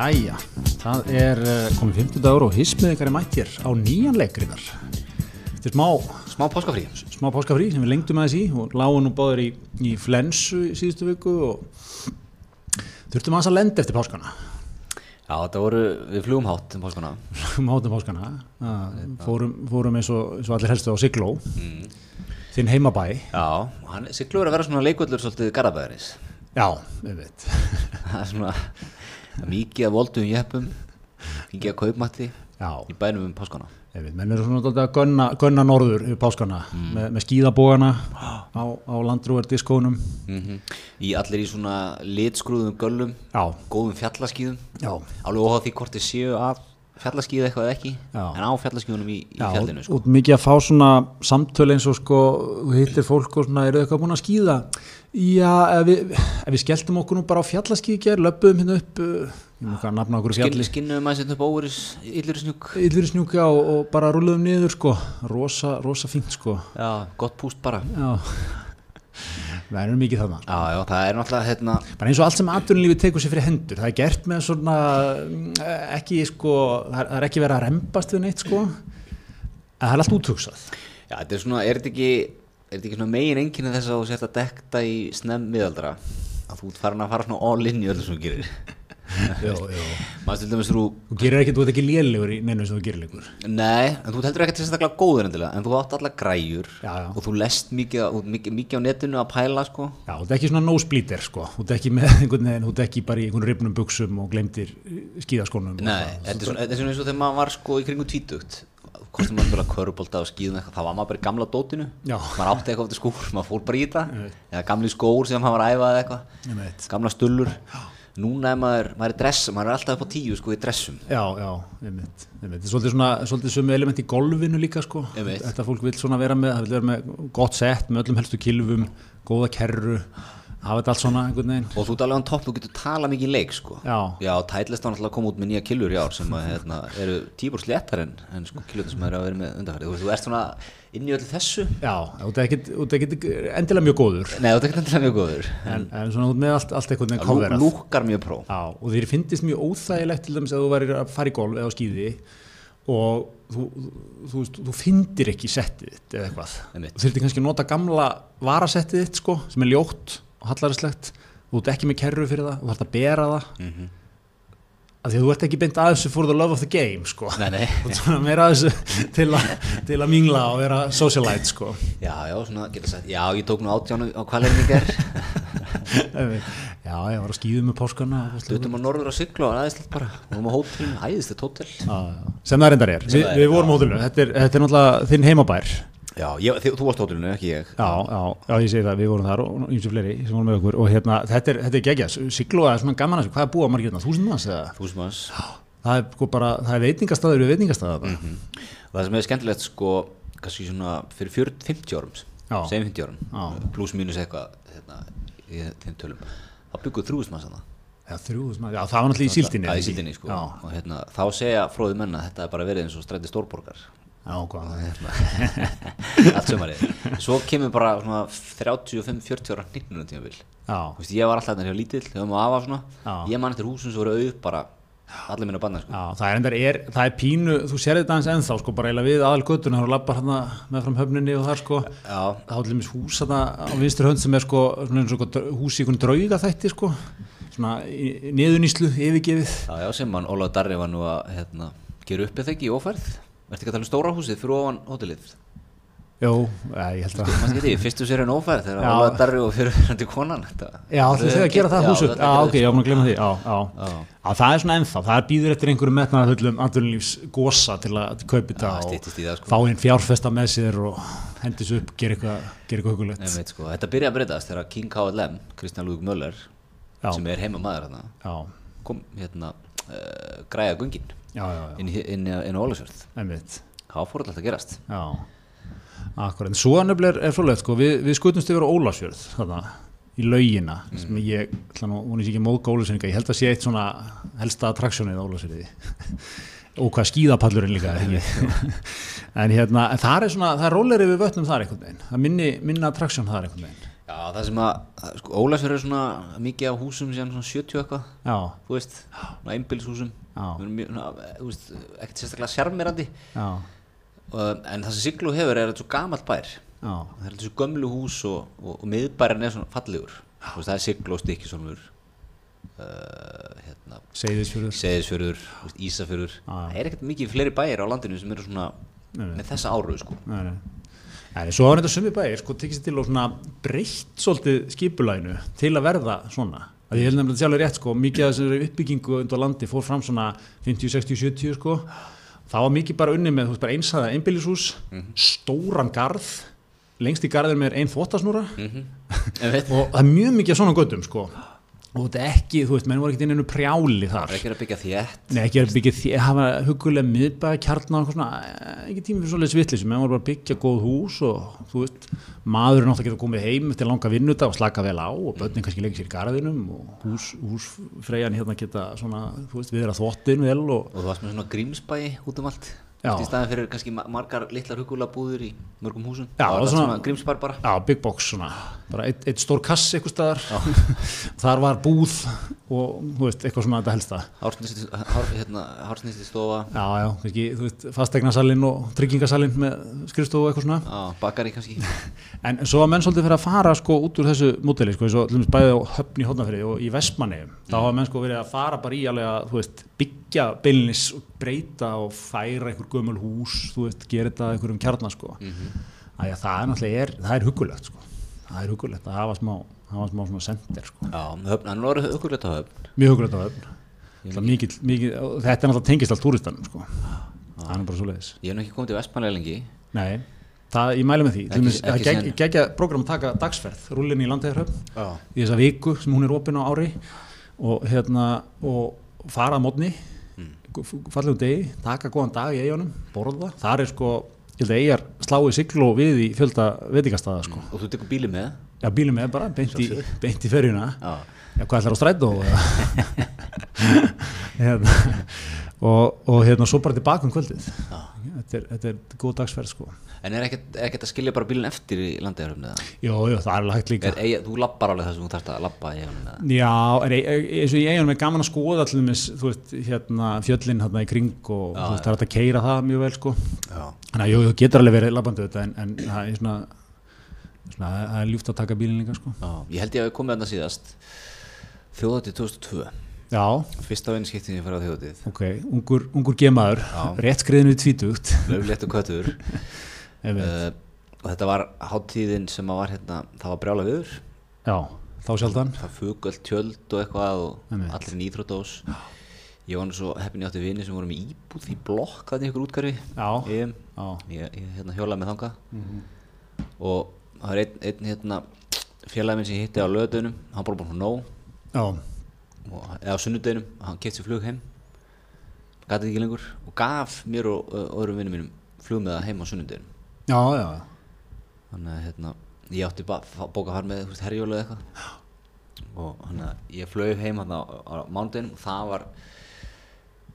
Jæja, það er uh, komið 50 dagur og hismið ykkar er mættir á nýjan leikriðar. Þetta er smá, Smá páskafrí smá páskafrí sem við lengdum aðeins í og lágum nú báður í, í flensu í síðustu viku og þurftum aðeins að lenda eftir páskana. Já, þetta voru, við flugum hátt um páskana Um hátum páskana, uh, fórum, fórum eins, og, eins og allir helstu á Sigló, þinn heimabæ. Já, Siglur er að vera svona leikvöldur svolítið garabæðaris Já, við veit. Það er svona það mikið að voldum jeppum mikið að kaupmatti í bænum um páskana menn eru svona að gunna, gunna norður yfir páskana með, með skíðabógana á, á landrúardiskónum. mm Í allir í svona litskruðum göllum Já, góðum fjallaskíðum já. alveg óháð því hvort þið séu að fjallaskíðu eitthvað eða ekki Já. en á fjallaskíðunum í, í fjallinu sko. og mikið að fá svona samtöl eins og sko, hittir fólk og svona, eru eitthvað búin að skýða? Já, við, við skelltum okkur nú bara á fjallaskýðger, löpum hérna upp, uh, ég má ekki að nafna okkur Skinn, fjalli, skinnum að setja upp óveris illur snjúk. Yllur snjúka og, bara rúluðum niður sko, rosa, rosa fínt sko, Já, gott púst bara. Já, það er mikið þarna. Já, já, það er náttúrulega hérna Bara eins og allt sem atvinnulífi tekur sér fyrir hendur, það er gert með svona, mm, ekki sko, það er, ekki verið að rembast við neitt sko, en það er allt úthugsað. Já, þetta er svona, er þetta ekki er þetta ekki svona megin enginni þess að þú sért að dekta í snemm miðaldra að þú farin að fara svona all in í öllu sem þú gerir Jó, jó. maður til dæmis þú Þú gerir ekkert, þú ert ekki lélegur í neinu sem þú gerir leikur. nei, en þú heldur ekkert sérstaklega góður endilega en þú átt alla græjur Já, já. og þú lest mikið, mikið, mikið á netinu að pæla sko Já, þú ert ekki svona nosebleeder sko, þú ert ekki með einhvern veginn, þú ert ekki bara í einhvern ripnum buksum og glemdir skíðaskónum. og nei, það. þetta er svona, er eins og þegar maður var sko í kringum tvítugt hvort maður spila körubólta og skíðum eitthvað þá var maður bara í gamla dótinu. Maður átti eitthvað eftir skúr, maður fór bara í þetta eða gamli skór sem maður var að æfa eða eitthvað. Ég gamla stullur. Núna er maður, maður er dress maður er alltaf upp á tíu sko í dressum. Já, já, einmitt, einmitt. Þetta er svolítið svona, svolítið sömu element í golfinu líka sko. Þetta fólk vil svona vera með, það vil vera með gott sett með öllum helstu kilfum, góða kerru, hafa þetta allt svona einhvern veginn. og þú ert alveg á topp, þú getur tala mikið leik sko Já. já tætlist var náttúrulega að koma út með nýja killur í ár sem að, hérna, eru tíbúr sléttar en, en sko killur sem eru að vera með undarfæri þú, ert svona inn í öllu þessu Já, þú ert ekkit endilega mjög góður, nei þú ert ekki endilega mjög góður en, en svona út með allt, allt einhvern veginn Lú- coverað. lúkkar mjög pró Já, og þeir finnist mjög óþægilegt til dæmis að þú væri að fara í golf eða á skýði og þú, þú, þú, þú findir ekki settið þitt eða eitthvað. Þú þurfti kannski að nota gamla varasettið þitt sko, sem er ljótt og þú ert ekki með kerru fyrir það þú ert að bera það. Mm Mhm. að því að þú ert ekki beint að þessu for the love of the game sko. nei nei. Þú ert svona meira að þessu til að, til að mingla og vera socialite sko. já já svona getur sagt já ég tók nú átjánu á ger Já, ég var að skýðu með páskana Dutum á norður á siglu og aðeinslegt bara. Við á hótelin, æðislegt hótel. Já, já. sem það reyndar er, Vi, við vorum á hótelinu. Þetta er, þetta er náttúrulega þinn heimabær já, ég, þið, þú varst hótelinu, ekki ég. Já, já, já, ég segi það, við vorum þar og eins og fleiri sem vorum með okkur og hérna, þetta er, er geggjast Sigló er svona gaman að þessu, hvað er búið að margir hérna, þúsund manns eða? þú sem hans Það er sko bara, það er veitingastæður við veitingastæður mm og það sem er skemmtilegt sko kannski svona fyrir 40, 50 árum segjum 50 árum, pluss mínus eitthvað hérna, í þeim tölum þá bygguð þrjúðust maður sann Já, þrjúðust manns, já, það var náttúrulega í síldinni Það eða í síldinni sko. Já, og hérna, þá segja fróði menn að þetta er bara verið eins og stræti stórborgar allt sömarið svo kemur bara svona 35-40 ára nýttnum tímabil Já, Þú veist, ég var alltaf hérna hjá lítill, ég man eftir húsum sem voru auð bara allir minna banna sko. já, það er er, það er pínu, þú sér þetta aðeins ennþá, sko, bara við aðal göttuna, þú lappar hérna með fram höfninni og þar, sko, þá er til dæmis hús þarna á vinstur hönd sem er sko eins hús í einhvern drauga þætti sko. Svona niðurníslu yfirgefið. Já, já, sem mann Ólaður Darri var nú að hérna, gera upp eða ekki í ófærð Vertu ekki að tala um stóra húsið fyrir ofan hótelið Jó, ég held að Mann skiti, fyrstu sér en ófærð þegar Já. Ólaður Darri og fyrir hætti konan þetta. Já, þú þegar að gera það Já, hús upp þetta Já, ok, ég var búin að því já, Já. já það er svona ennþá, það býður eftir einhverjum metnaðarhullum andunlífs gósa til að kaupa þetta og það, sko. fá einn fjárfesta með sér og hendis upp, gera eitthvað hugulegt sko, þetta byrja að breytast þegar King KLM, Kristján Lúðvík Möller sem er heima maður hérna, hérna uh, græja gungin inn, á einmitt. Þá fór alltaf að gerast. Já, akkurat, en svo nefnilega er, svolítið, sko, við, við skutumst yfir Ólasjörð, í laugina, sem ég, hún er ekki móðg Ólasjörninga, ég held að sé eitt svona helsta attraktionið á Ólasjörði, og hvað skíðapallurinn líka, en hérna, en það er svona, það er róleri við vötnum þar einhvern veginn, það minni, minna attraktion þar einhvern veginn. Já, það sem að, sko, Ólasverður er svona mikið á húsum síðan svona 70 eitthvað, þú veist, svona einbýlishúsum, Já. þú veist, ekkert sérstaklega sjarmirandi, en það sem Sigló hefur er þetta svo gamalt bær, já, það er þetta svo gömlu hús og, og, og miðbærin er svona fallegur, þú veist, það er Sigló, Stykkisólmur, uh, hérna, Seyðisfjörður. Veist, Ísafjörður, það er ekkert mikið fleiri bæir á landinu sem eru svona Nei, nei. með þessa áru, sko. Nei, Nei, svo var þetta sumi bæir sko tekist til og svona breytt svolítið skipulæginu til að verða svona. Að ég held nefnilega sjálfur rétt sko mikið af þessari uppbyggingu undir landi fór fram svona 50, 60, 70 sko. Það var mikið bara unni með bara einsaða einbýlishús stóran garð. Lengst í garðin með ein þvottasnúra En veit, og það er mjög mikið af svona göttum sko og þetta er ekki, þú veist, menn voru ekki inn einu prjáli þar. Er ekki að byggja þétt, Nei, ekki að byggja því, hafa hugulega miðbæða kjarnar og svona, eh, ekki tími fyrir svolítið svitlis, menn voru bara að byggja góð hús og þú veist, maðurinn átt að geta komið heim eftir langa vinnuta og slaka vel á og börnin kannski leikir sér í garðinum og hús, húsfreyjan hérna geta svona, þú veist, við erum að þvottin vel og, og þú varst með svona grímsbæi út um allt. Í staðin fyrir kannski ma- margar litlar hugula búður í mörgum húsum. Já, það var svona- grímsbær bara. Já, big box svona, bara eitt, eitt stór kass eitthvað staðar, þar var búð og, þú veist, eitthvað svona þetta helsta. hársnisti hár, hérna, stofa. Já, já, kannski, þú veist, fastegnasalinn og tryggingasalinn með skrifstofu eitthvað svona. á, bakari kannski. En svo að menn svolítið fyrir að fara sko út úr þessu móteli sko, eins og til dæmis bæði á höfn í hótnafriði og í Vestmanni, þá hafa menn sko verið að fara bara í alveg að, þú veist, byggja beinlis og breyta og færa einhver gömul hús, þú veist, gera þetta einhverjum kjarnar sko. Mm -hmm. það er náttúrulega, er, það er hugulegt sko. það er hugulegt að hafa smá, hafa smá svona sender sko. já, höfn, hann var hugulegt á höfn Mjög hugulegt á höfn. Mikil, og þetta er náttúrulega tengist allt túristanum sko. það er bara svo leiðis. ég hef nú ekki komið til Vestmanlega lengi Nei, það, ég mæli með því. Ekki- það síðan- gegja program að taka dagsferð, rúllinni í landæðarhöfn já, í þessa viku sem hún er opinn á ári og hérna og fara að mótni fallegum degi, taka góðan dag í eigunum borða, þar er sko ég held að eigar slái sigló við í fjölda veitingastaða sko, og þú tekur bíli með? Já bílum með bara beint í, beint í ferjuna. Já, já hvað ætlar á strætó? Hérna, og, og hérna svo bara tilbaka um kvöldið þetta er, þetta er góð dagsferð sko. En er ekkert, er að skilja bara bílinn eftir í eða? Jó, jú, það er alveg hægt líka. Er, eigi, þú lappar alveg það sem þú þarfst að lappa í eða? Já, eins og í eiginum er gaman að skoða allir með, þú veist, hérna fjöllin hérna í kring og þú veist, það er hægt að keira það mjög vel, sko. já, Þannig að jú, þú getur alveg verið labbandi þetta en, en það er svona, svona, það er ljúft að taka bílinn líka, sko. já, ég held ég að við komið þarna síðast þjóðatið 2002 Já, fyrsta vinskiptin ég fyrir á þjóðatið ok, ungur, ungur gemaður, rétt skriðinu tvítugt. löflétt og köttur uh, og þetta var háttíðin sem var hérna það var brjála viður. Já, þá sjaldan. það fugöld tjöld og eitthvað og Einmitt. allir nýþróttós ég var nú svo heppin ég átti vini sem voru með íbúð í blokk þannig ykkur útgarfi Já, ég, já, ég, ég hérna, hjólaði með þangað. Og það var einn, einn hérna, félagi minn sem ég hitti á löðunum hann bara búin hún nóg. Já, og, eða á sunnudeginum, hann kefti sér flug heim gæti ekki lengur og gaf mér og ö, öðrum vinnum mínum flug með það heim á sunnudeginum já, já, þannig að hérna, ég átti bara bóka að fara með herjólu eða eitthvað og þannig að ég flög heim hann á, á mánudeginum og það var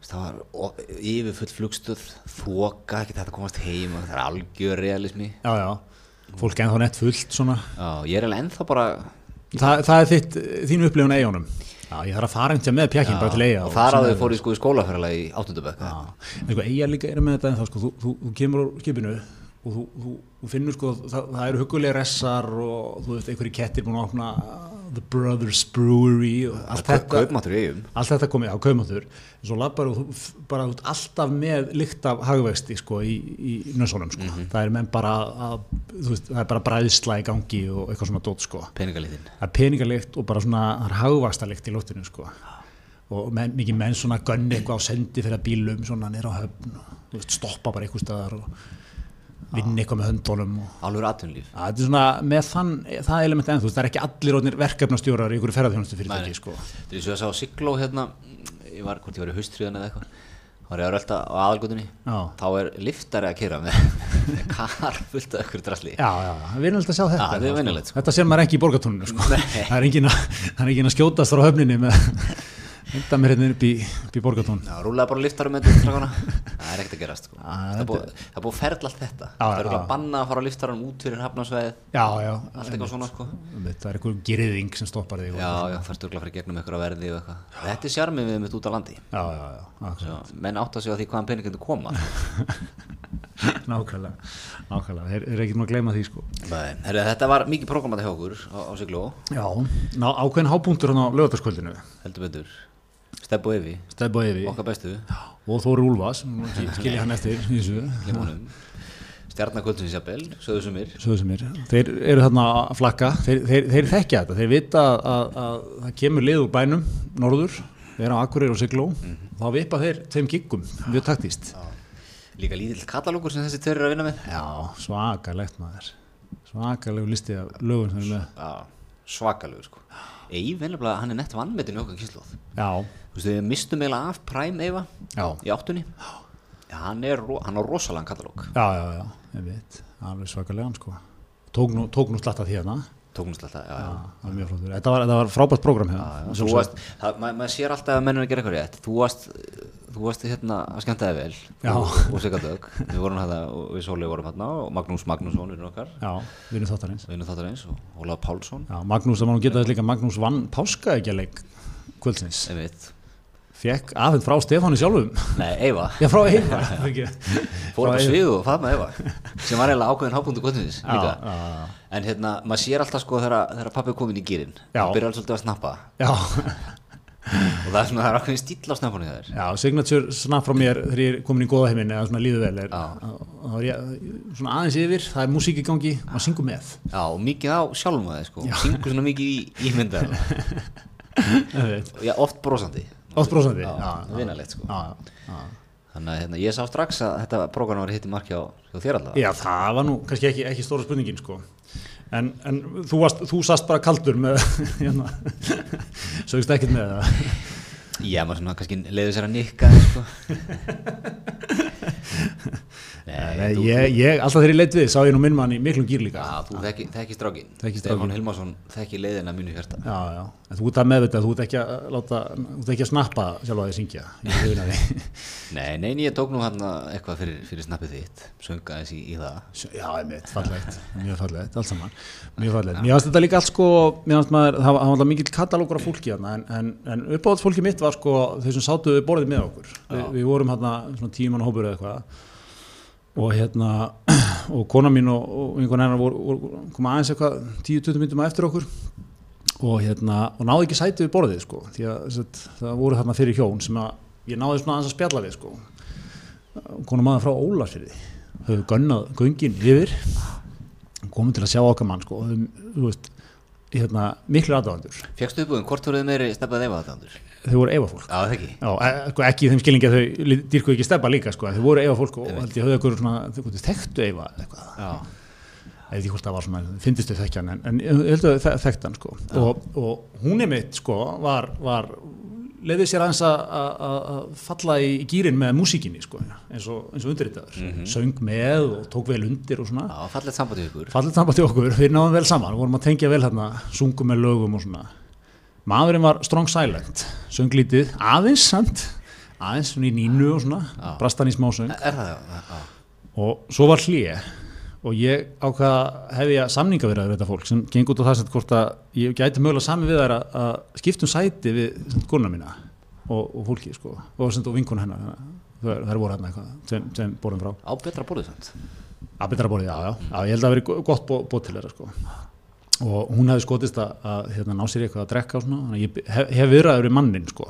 það var o- yfirfull flugstöð þoka, ekki þetta að komast heim og það er algjör realismi já, já. Fólk ennþá nett fullt svona. já, ég er alveg ennþá bara Þa, það er þitt, þínu upplifun eigunum. Já, ég þarf að fara einhvern með pjakkin bara til eiga. og þar áður fór ég sko í skólaferðalega í áttundabökk Já, en sko eiga líka er með þetta en þá sko, þú, þú, þú kemur úr skipinu og þú, þú, þú finnur sko, það, það eru hugulega ressar og þú veist, einhverju kettir búin að opna The Brothers Brewery allt þetta, kaupmáttur eigum allt þetta komið á f- bara út alltaf með lykt af hagvexti sko í, í nössunum sko, það er menn bara að, veist, það er bara bræðsla í gangi og eitthvað svona dót sko. Peningalitin það er peningalikt og bara svona það hagvastalikt í lóttinu sko. Og menn, mikið menn svona gönni eitthvað á sendi fyrir bílum svona nýra á höfn og, veist, stoppa bara eitthvað staðar og vinna eitthvað með höndunum og alveg atvinnulíf að þetta er svona með þann, það það er ekki allir verkefnastjórar í einhverju ferðarþjónustu fyrirtæki sko Þetta er svo að sá Sigló hérna ég var, hvort ég var í haustriðan eða eitthvað þá var ég að rölda á aðalgötunni Já. þá er liftari að kera með, kar fullt af ykkur drasli Já, já, það er vinnilegt að sjá þetta Já, það er sko. sko. Þetta sér maður ekki í borgatúninu sko. það, er engin að, það að skjótast frá höfninni með, Henda mér hérna upp í, í borgatón Já, rúlega bara liftarum með þetta Það er ekkert að gerast sko. Ah, Það búið- að ferla allt þetta. Já, Það er já. að banna að fara á liftarum út fyrir hafnarsveið Já, já. Allt eitthvað svona sko. Það er einhver gyrðing sem stoppar þig Já, já, það stugla fyrir gegnum eitthvað verði eitthvað. Þetta er sjarmið við mitt út á landi. Já, já. Svo, Menn átt að segja því hvaðan peningur koma. Nákvæmlega nákvæmlega, þeir eru ekki nú að gleyma því sko. Nei, herri, Þetta var mikið prógramandi hjá okkur á, á Sigló. Já, ákveðin hápunktur hann á lögataskvöldinu heldur betur Stebb og Evi, Stebba Evi. Okkar bestu. Og Þóri Úlfas skilja hann eftir í þessu. Limunum Stjarnakvöldsins jafnvel, sögðu sumir Sögðu sem er. Þeir eru þarna að flakka, þeir, þeir, þeir þekkja þetta, þeir vita að, að, að það kemur lið úr bænum, norður, þeir eru á Akureyri og Sigló, þá vipa þeir þeim giggum, mjög taktíst. Líka lítill katalókur sem þessi tveir eru að vinna með. Já, svakalegt maður, svakalegu listi af lögum sem er með. Já, svakalegur sko Einlega, hann er nett vannmetin í okkar kyslóð Já, Þú veist, við mistum eiginlega af Prime Eyva já, í áttunni. Já, hann er, hann er rosalega katalóg. Já, já, já, ég veit, alveg svakalegan sko. Tók nú, nú slatta því hérna, Tóknust alltaf, já, já, já. Þetta var, þetta var frábært ma maður sér alltaf að mennur að gera eitthvað rétt Þú varst, þú varst hérna að skemmta þig vel og, og Sigardögg Við vorum hérna, og við Sólið vorum hérna og Magnús Magnússon, vinnur okkar Já, vinnu þáttarins. Vinnur þáttar og Ólaf Pálsson Já, Magnús, það má geta líka, Magnús vann páska ekki að leik kvöldsins. Fekk afhend frá Stefáni sjálfum. Nei, Eyva, Já, frá ekki. fór á Frá Eyva. svið og faðma Eyva sem var eiginlega ákveðin hábúndu kvöldsins líka já, já. En hérna, maður sér alltaf sko þegar, pappi er komin í gýrin Já. Það byrjar svolítið að snappa Já, Og það er svona, það er ákveðin stíl á snappunni þér já, signature snap frá mér þegar ég er komin í góða heiminn eða svona líður vel er, Já. þá er ég svona aðeins yfir, það er músík í gangi, maður syngur með. Já, og mikið á sjálfum að þið sko Syngur svona mikið í, í myndar. Já, oft brosandi Oft brosandi. Já, já, sko já, já. Þannig að hérna, ég sá strax að þetta prógram var hitt í marki á, þér allavega Já, það var nú kannski ekki, ekki stóra spurningin sko. En, en þú, varst, þú sast bara kaldur með, hérna, sögst ekkert með það. Já, maður svona kannski leiði sér að nikka sko. Nei, þú, ég, ég, alltaf þegar ég leitt við, sá ég nú minn mann í miklum gýr líka. Já, þú þekki, þekki strákin Stefán. Hilmarsson þekki leiðina mínu hjarta Já, já, en þú ert að meðvita, þú ert ekki að láta, þú ert ekki að snappa sjálf að þið syngja. Nei, nei, ég tók nú hann eitthvað fyrir, fyrir snappið þitt Sönga þessi í, í það Já, einmitt, fallegt, mjög fallegt, allt saman, mjög fallegt. Mér fannst þetta líka allt sko, mér fannst maður, það var, mikill katalókur af fólki en, en, en uppáhalds fólki mitt var sko þau sem sátu við borðið með okkur. Vi, við vorum hérna svona tíman hópur eða eitthvað. Og hérna, og kona mín og, og einhvern voru koma aðeins eitthvað 10-20 myndum eftir okkur. Og hérna, og náði ekki sæti við borðið sko, því að sett, það voru þarna fyrir hjón sem að ég náði svona aðeins að spjalla við sko, konum maður frá Ólasfyrði höfðu gönnað göngin yfir komum til að sjá okkar mann sko, og höfum, þú veist, hérna, miklu aðdáðandur Fjöxtu uppbúðin, hvort voruð meiri stefnað efa þetta þau voru efa fólk Já, það ekki. Já, e- sko, ekki í þeim skilningi að þau dýrkuðu ekki stefna líka sko, þau voru efa fólk og held ég höfðu eitthvað svona, þekktu eða eitthvað, veit ekki hvort það var svona finnst þau þekkjan, en, en ég held að þau þekkt hann sko, og, og hún er mitt sko, var, var leiði sér aðeins að- falla í gýrin með músíkinni sko, eins og, eins og undirritaður, söng með og tók vel undir og svona, já fallegt samband í ykkur. Fallið samband til okkur, við náðum vel saman, vorum að tengja vel hérna, sungum með lögum og svona. Maðurinn var strong silent, söng lítið, aðeins samt, aðeins svona í nínu og svona, brastan í smásöng. Er það, já, já. Og svo var hlýje og ég ákvaða hefði að samninga við þetta fólk sem geng út á það sem hvort að ég gæti mögulega sami við þær að, að skiptum sæti við kona mína og, og fólki sko, og, og vinkun hennar. Að þær, þær voru hérna eitthvað sem, sem borum frá. Á betra borðið samt. Að betra borðið, já, já, já, ég held að það veri gott bó, bót til þeirra sko og hún hefði skotist að, að hérna, ná sér í eitthvað að drekka og svona, þannig að ég hef, hef viðraður við mannin sko.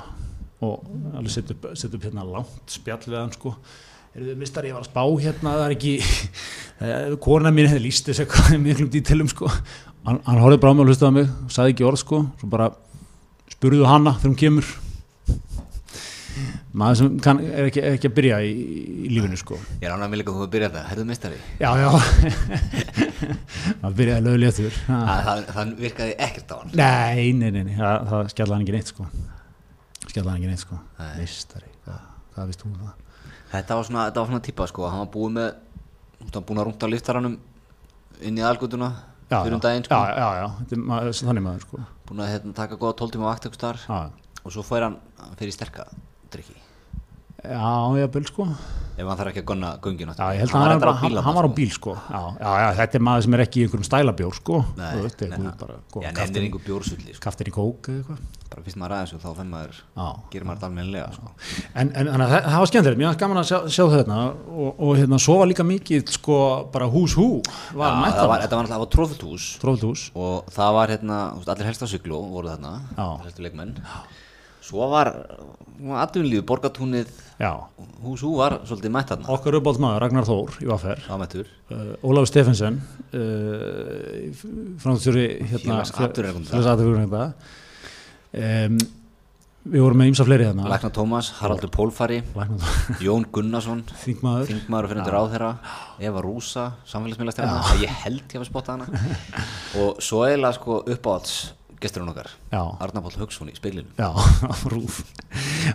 Og alveg sett upp, sett upp hérna langt spjall við hann sko. Eru þið mistar ég var að spá hérna það er ekki, kona mín hefði líst þessu eitthvað í miklum dítilum sko. Hann, hann horfði bara á mig og hlustaði á mig sagði ekki orð sko, svo bara spurðu hana þegar hún kemur maður sem kann, er ekki, ekki að byrja í, í lífinu sko. Ég er ánægð með líka að þú hefur byrjað það. Herðu meistari. Já, já. Það byrjaði löguléttur Það, það, það virkaði ekkert á hann. Nei, nei, nei, nei. Það, það skjallaði hann ekki neitt sko. Skjallaði hann ekki neitt sko. Mistari, hvað vist þú um það? Þetta var svona, þetta var svona típa sko. Hann var búið með Hann var búin að rúnta liftaranum inn í algutuna fyrir um daginn sko. Já, já, já, er maður, þannig maður sko. Búin að hérna, taka góða 12 tíma vakt og svo fær hann fyrir sterka drikki Já, ég bel sko. Ef hann þarf ekki að gonna göngin Já, ég held að hann, hann, hann, hann var á bíl sko. Já, já, já, þetta er maður sem er ekki í einhverjum stælabjór sko. Nei, nei, einhver bara Já, nefnir einhver bjórsulli sko. kaftir í kók eða eitthvað. Bara fyrst maður aðeins og þá fenn maður Já. gerir maður þetta almennilega sko. En, en, en það, það var skemmtilegt, mér var gaman að sjá, sjá þetta og, og hérna, svo var líka mikið sko, bara hús hú var Já, það var, þetta var alltaf trófult hús Tróðult hús og það var hérna, allir helst á syklu voru þarna, Já. Svo var aðunlíðu, borgatúnið hús hú var svolítið mætt þarna. Okkar uppáld maður, Ragnar Þór í Vaffer uh, Ólafur Steffensen uh, framstjóri hérna, félagsatvinnurekenda. um, við vorum með ímsa fleiri hérna. Lækna Tómas, Haraldur Pólfari Jón Gunnarsson Þingmaður. þingmaður fyrir undir ráðherra Eva Rúsa, samfélagsmiðlastjárna ég held ég að spotta hana. Og svo eiginlega sko uppáhalds gesturinn okkar, Já, Arnar Páll Hauksson í speilinu já, rúf.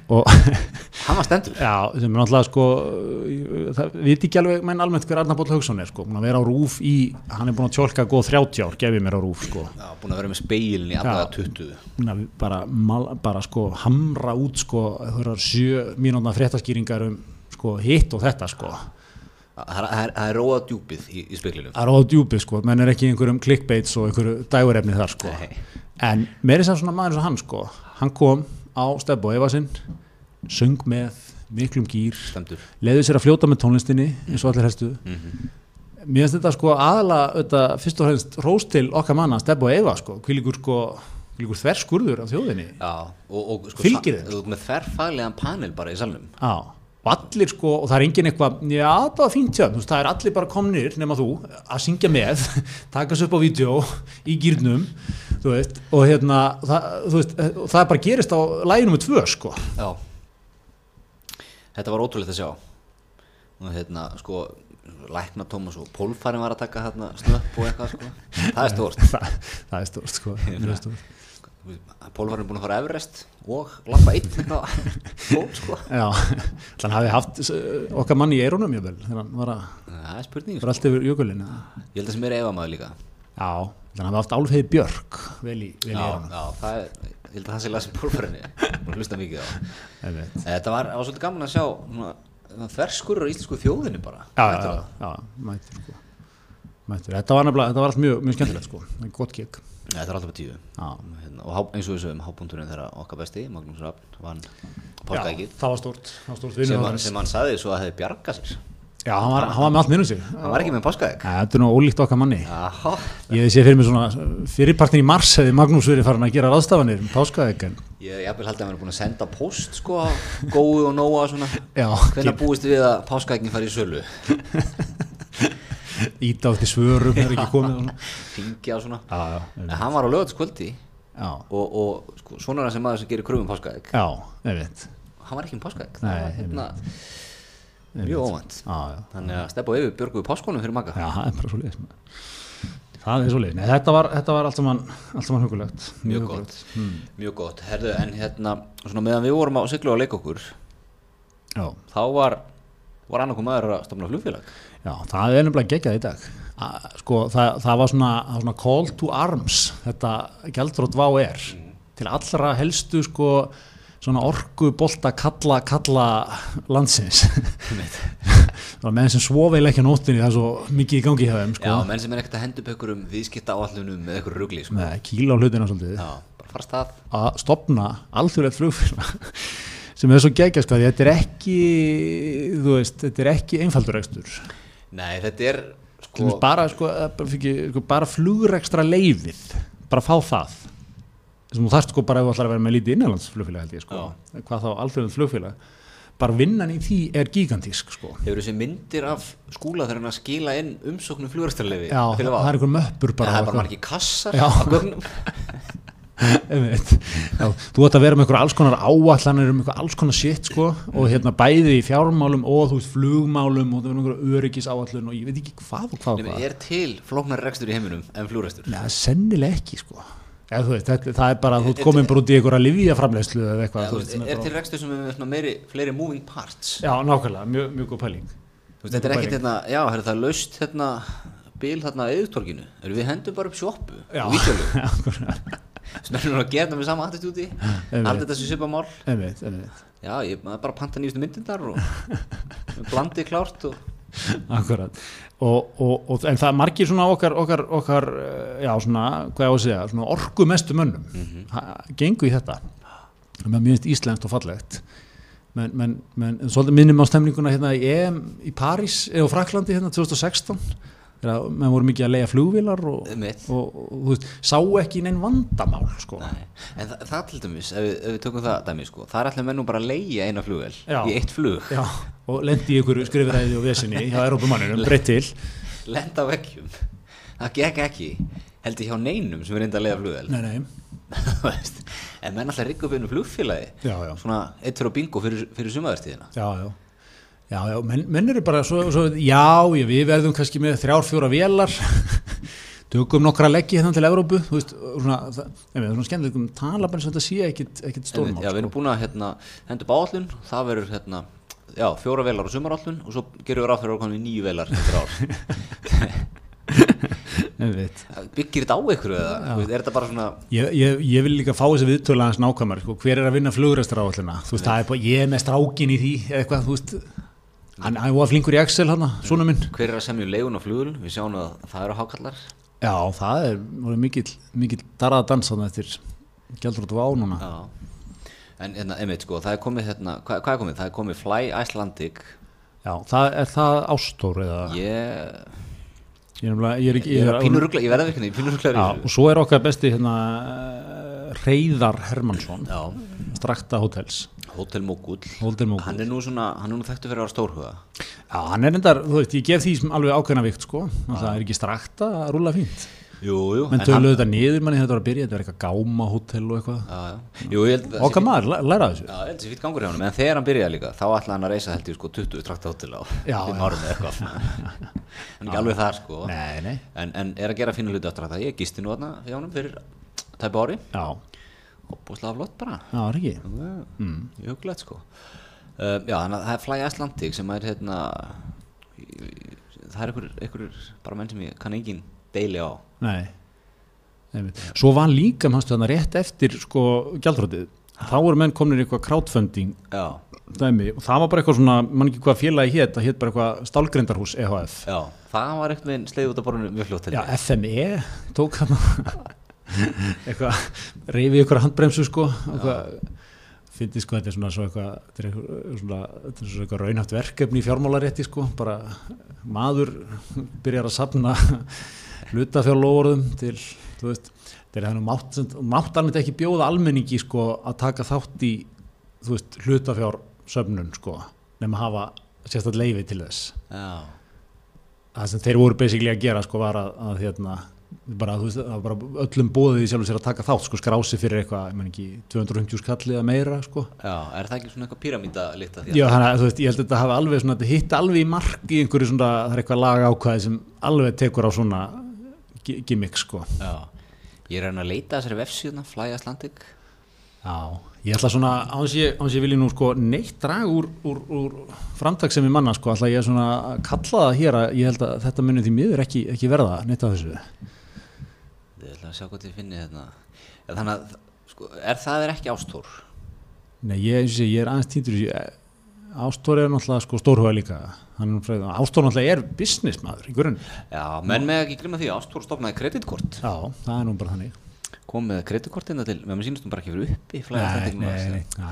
Og hann var stendur Já, sem er náttúrulega sko það viti ekki alveg menn almennt hver Arnar Bóll Haugsson er sko, búin að vera á rúf í hann er búin að tjólka góð 30 ár, gefið mér á rúf sko, Já, búin að vera með speilin í allavega 20 Búin að bara, mal, bara sko hamra út sko einhverjar sjö mínúna fréttaskýringar um sko hitt og þetta sko. Það er- róað djúpið í, í speilinu það er á djúpið sko, menn er ekki einhverjum clickbaits og einhverju dægurefni þar sko. Nei. En meiri sér svona maður eins og hann sko. Hann kom á Stebbo Evasinn söng með miklum gýr leiði sér að fljóta með tónlistinni eins og allir helstu. Mm Mér finnst þetta sko aðla þetta, fyrst og fremst róst til okkar manna Stebbo og Eva sko, hvílíkur sko hvílíkur þverskurður af þjóðinni. Já, og, og sko, Fylgir ert með þverfaglegan panel bara í salnum. Já, og allir sko og það er engin eitthvað, já það var fínt veist, það er allir bara komnir nema þú að syngja með, taka sér upp á vídeo í gýrnum, þú veist og hérna, það, veist það bara gerist á læginum með tvö sko. Já. Þetta var ótrúlegt að sjá. Og hérna sko Lækna Tómas og Pólfarin var að taka hérna snöpp og eitthvað sko. Það er stórt. Það, það er stórt sko. Mjög stórt. Pólfarin er búin að fara Everest og lappa einn eitthvað fót sko. Já, þannig hafi haft okkar mann í eirunum ég vel, þegar hann var að er var sko. allt yfir jökulinn Já, Ég held að sem er efamaður líka. Þannig hafi haft álfheiði Björk vel í, vel í Já, eirunum já, það Ég held að það sé lasið Pólfarinni Búin að hlusta mikið á. Þetta var, það var svolítið gaman að sjá svona, þverskurur á íslensku þjóðinni bara. Já, já, já, já, mættur sko. Mættur, þetta var var allt mjög, mjög skemmtilegt sko, gott kikk Þetta er alltaf tíu. Hérna, og eins og við sögum hábúndurinn þegar okkar besti Magnús Raffn vann páskaækið það var stort, það var stort sem, hann- sem hann sagði svo að hefði bjargað sér. Já, hann var, hann var með allt minnum sig hann var ekki með páskaæk Æ, Þetta er nú ólíkt okkar manni. Jaha, Ég séð fyrir mig svona, fyrirpartin í mars hefði Magnús verið farin að gera ráðstafanir um páskaðeg en ég jafnvel held að hann er búin að senda post sko góðu og nóa hvenær búist við að páskaækin fari í sölu íta á því svörum er ekki komið ringja og svona. Já, já, en hann var á lögatskvöldi já, og, og sko, svona sem maður sem gerir kröfum veit hann var ekki páskaæk Nei, það var hérna mjög óvænt. Þannig að steppa yfir björguðu páskonum fyrir maga já, það er bara svo leiðis Það er svo leiðis, þetta var, þetta var allt saman, allt saman hugulegt mjög gott, mjög gott. Herðu en hérna svona meðan við vorum á leika okkur Já, þá var var annarkum maður að stofna flugfélag Já, það er nefnilega geggjað í dag. Sko, það, það var svona, það var svona call to arms, þetta gældrótt vá er, til allra helstu sko, svona orku bolta kalla, kalla landsins. það var menn sem svoveil ekki á nóttinni, það er svo mikið í gangi hjá þeim, já, sko. menn sem er ekkert að hendu ykkur um viðskipta áallunum með ykkur rugli sko. Með kíla á hlutina svolítið. já, bara fara stað Að stopna alþjóðlegt flugfélag sem er svo geggjað, sko, þetta er ekki, þú veist, þetta er ekki einfaldur ekstur. Nei, þetta er sko, bara, sko, eh, bara, fyrir, sko, bara flugrekstra leifið bara fá það. Sem þú þarft sko bara ef þú ætlar að vera með lítið innanlandsflugfélag held ég sko, hvað þá alþjóðan flugfélag. Bara vinnan í því er gigantísk sko. Hefur þessi myndir af skúla þegar hann að skila inn umsóknum flugræstarlefi já, það er einhver möppur bara, það er bara margir kassar. Já. þú ætti að vera með einhver alls konar áallanir um einhver alls konar shit sko og hérna bæði í fjármálum og þú veist flugmálum og það verður einhver öryggis áallun og ég veit ekki hvað og hvað Nefnir, hvað. er til flóknar rekstur í heiminum en flugræstur Nei, sennilega ekki sko. Eða, veist, þetta, það er bara að þú ert komin bara út í einhverja livíaframleyslu eða eitthvað veist, er bara- til rekstur sem er meiri, fleiri moving parts? Já, nákvæmlega, mjög, mjög góð pæling. Veist, þetta er ekkert hérna, já, herri, það er laust hérna bíl þarna erum við hendum bara upp sjoppu Spennur að gera þetta með sama attitúti. Haldið þetta sem einmitt, einmitt. Já, ég bara panta nýjustu myndindar og blandi klárt og Akkurat. Og, og, og, en það margir svona okkar, okkar, okkar eh, já svona, hvað ég á að segja svona orkumestu mönnum mm -hmm. gengu í þetta. Með mjög íslenskt og fallegt. Menn, menn, menn svolítið minnum á stemninguna hérna í EM í París eða Fraklandi hérna 2016 þegar menn voru mikið að leia flugvilar og, og, og, þú veist, sá ekki neinn vandamál sko. Nei. En það, það til dæmis, ef við, ef við tökum það dæmi sko, það er allir menn nú bara að leigja eina flugvel Já. í eitt flug, já, og lendi í ykkur skrifræði og vesinni hjá Európumanninum, breytt til. Lenda á veggjum. Það gekk ekki held ég hjá neinum sem er reynda að leiða flugvel nei, nei, en menn alltaf rigga upp einu flugfélagi. Já, svona eitt fyrir bingo fyrir, fyrir sumaðurstíðina já, já, já, já menn, menn eru bara svo, svo já, já, við verðum kannski með þrjár, fjóra vélar. Tökum nokkra leggi hérna til Evrópu þú veist, svona, það, ég veit, svona skemmtilegum tala bara eins og þetta sé ekkit stórmál Já, við erum sko. búin að hérna, henda upp áallun það verður hérna, já, fjóra velar á sumarállun og svo gerum við ráð fyrir að koma í nýju velar eftir ár. Byggir þetta á ykkur eða, veist, er þetta bara svona ég, ég, ég vil líka fá þessi viðtölu aðeins nákvæmar sko, hver er að vinna flugrestur áallina þú veist, ég er með strákin í því eitthvað, þú veist hann var flinkur í Excel hann, svona minn. Hver er að semja um leigun á flugul við sjáum að það eru hákallar já, það er mikill darað dans þarna eftir gældur á núna. Já. en hérna, einmitt sko, það er komið hérna, hvað, hvað er komið? það er komið Fly Icelandic. Já, það er það ástór eða? Ég, ég er, ég er ég er er- pínur ruggla, ég verða virkni pínur ruggla Já, og svo er okkar besti hérna Reyðar Hermansson Strakta Hotels. Hotel Mogul Hotel Mogul. hann er svona, hann er nú þekktu fyrir að vera stórhuga. Já, hann er endar, þú veist, ég gef því sem alveg ákveðna vikt sko, það er ekki Strakta að rúla fínt, jú, jú, menn en töluðu þetta niður manni þetta var að byrja, þetta var eitthvað gáma hótel og eitthvað. Já, já, jú, ég held að okkar maður, læ- læra þessu. Já, ég held þessi fýtt gangur hjá hann, en þegar hann byrjaði líka þá ætlaði hann að reysa held ég sko 20 trakta hótel á fimm árum eða eitthvað. Er ekki alveg þar sko. Nei, nei, en, en er að gera fínu hluti aftur að það ég gisti nú þarna hjá hann fyrir tæpa ári. Já, og búið flott bara. Já, það er ekki mm. huglætt sko. Uh, já, þannig að það er Fly Icelandic sem er hérna það er einhver, einhver bara menn sem ég kann engin deili á. Nei, einmitt. Svo var líka, mannstu þarna rétt eftir sko gjaldrótið, þá voru menn komin eitthvað crowdfunding já, dæmi og það var bara eitthvað svona, mann ekki hvað félagi hétt, það hétt bara eitthvað stálgrindarhús EHF já, það var eitthvað sleið út af borðinu mjög fljótt Já. FME tók hann eitthvað, reyfi ykkur handbremsu sko eitthvað, fyndi sko þetta er svona svo eitthvað svona, svona eitthvað raunhaft verkefni í fjármálarétti sko bara maður byrjar að sapna hlutafjárlóðum til, þú veist þetta er þannig mátt, mátt alveg ekki bjóða almenningi sko að taka þátt í þú veist, hlutafjársöfnun sko, nema hafa sérstaklega leifi til þess. Já, það sem þeir voru basically að gera sko var að, að hérna bara, þú veist, bara öllum bóðið í sjálfur sér að taka þátt sko skrási fyrir eitthvað, ég menn ekki 250 skall eða meira sko. Já, er það ekki svona eitthvað pyramída líkt að því Já, þannig að þú veist, ég held að þetta hafi alveg svona, þetta hitti alveg í mark í einhverju svona, það er eitthvað laga ákvæði sem alveg tekur á svona gi- gimmick sko. Já, ég er að að leita að þessari vefsíðuna Fly Icelandic Já, ég ætla svona, áns ég, ég vilji nú sko neitt drag úr, úr, úr framtaksemi manna sko, ætla ég svona að kalla það hér að ég held að þetta munið því miður ekki, ekki verða neitt af þessu Ég ætla að sjá hvað þið finnið hérna. Ja, Þannig að, sko, er það er ekki ástór Nei, ég, ég, ég er aðeins týndur þessu Ástór er náttúrulega sko stórhuga líka. Ástór náttúrulega er businessmaður í grunn Já, menn með ekki glimma því ástór stofnaði kreditkort. Já, það er nú bara þannig kom með kreditkortina til, menn sínast hún bara ekki verið uppi já.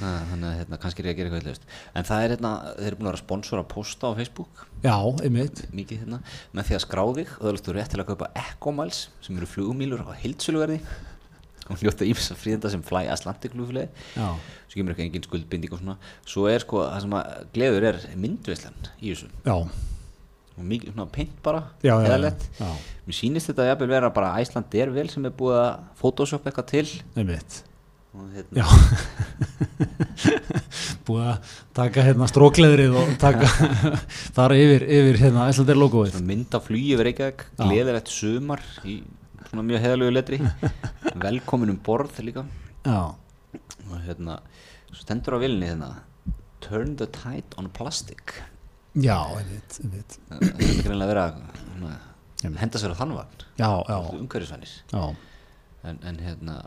Na, Þannig að hérna, kannski er ég að gera eitthvað eitthvað En það er hérna, þeir eru búin að vera sponsor að posta á Facebook. Já, einmitt. Mikið hérna, með því að skrá þig og það er rétt til að kaupa Ecomiles sem eru flugumílur á heildsöluverði. Og njóta ímsa fríðenda sem Fly Icelandic flugfélagi Já, svo kemur ekki engin skuldbinding og svona. Svo er sko, það sem að gleður er myndveislan í þessu. Já, og mikið svona mér sýnist þetta jafnvel vera bara Æsland er vel sem er búið að photoshop eitthvað til. Einmitt. Og hérna, Búið að taka hérna strókleðrið og taka fara yfir, yfir hérna Æslandir logoið. Svona mynd af flugi yfir Reykjavík, gleðilegt sumar í svona mjög heðalögu letri. Velkomin um borð líka. Já, og hérna, stendur á vilni hérna turn the tide on plastic. Já, einmitt, einmitt. Þetta er greinlega að vera svona. Henda sér á þann vagn Já, já, umhverfisvænir já en, en hérna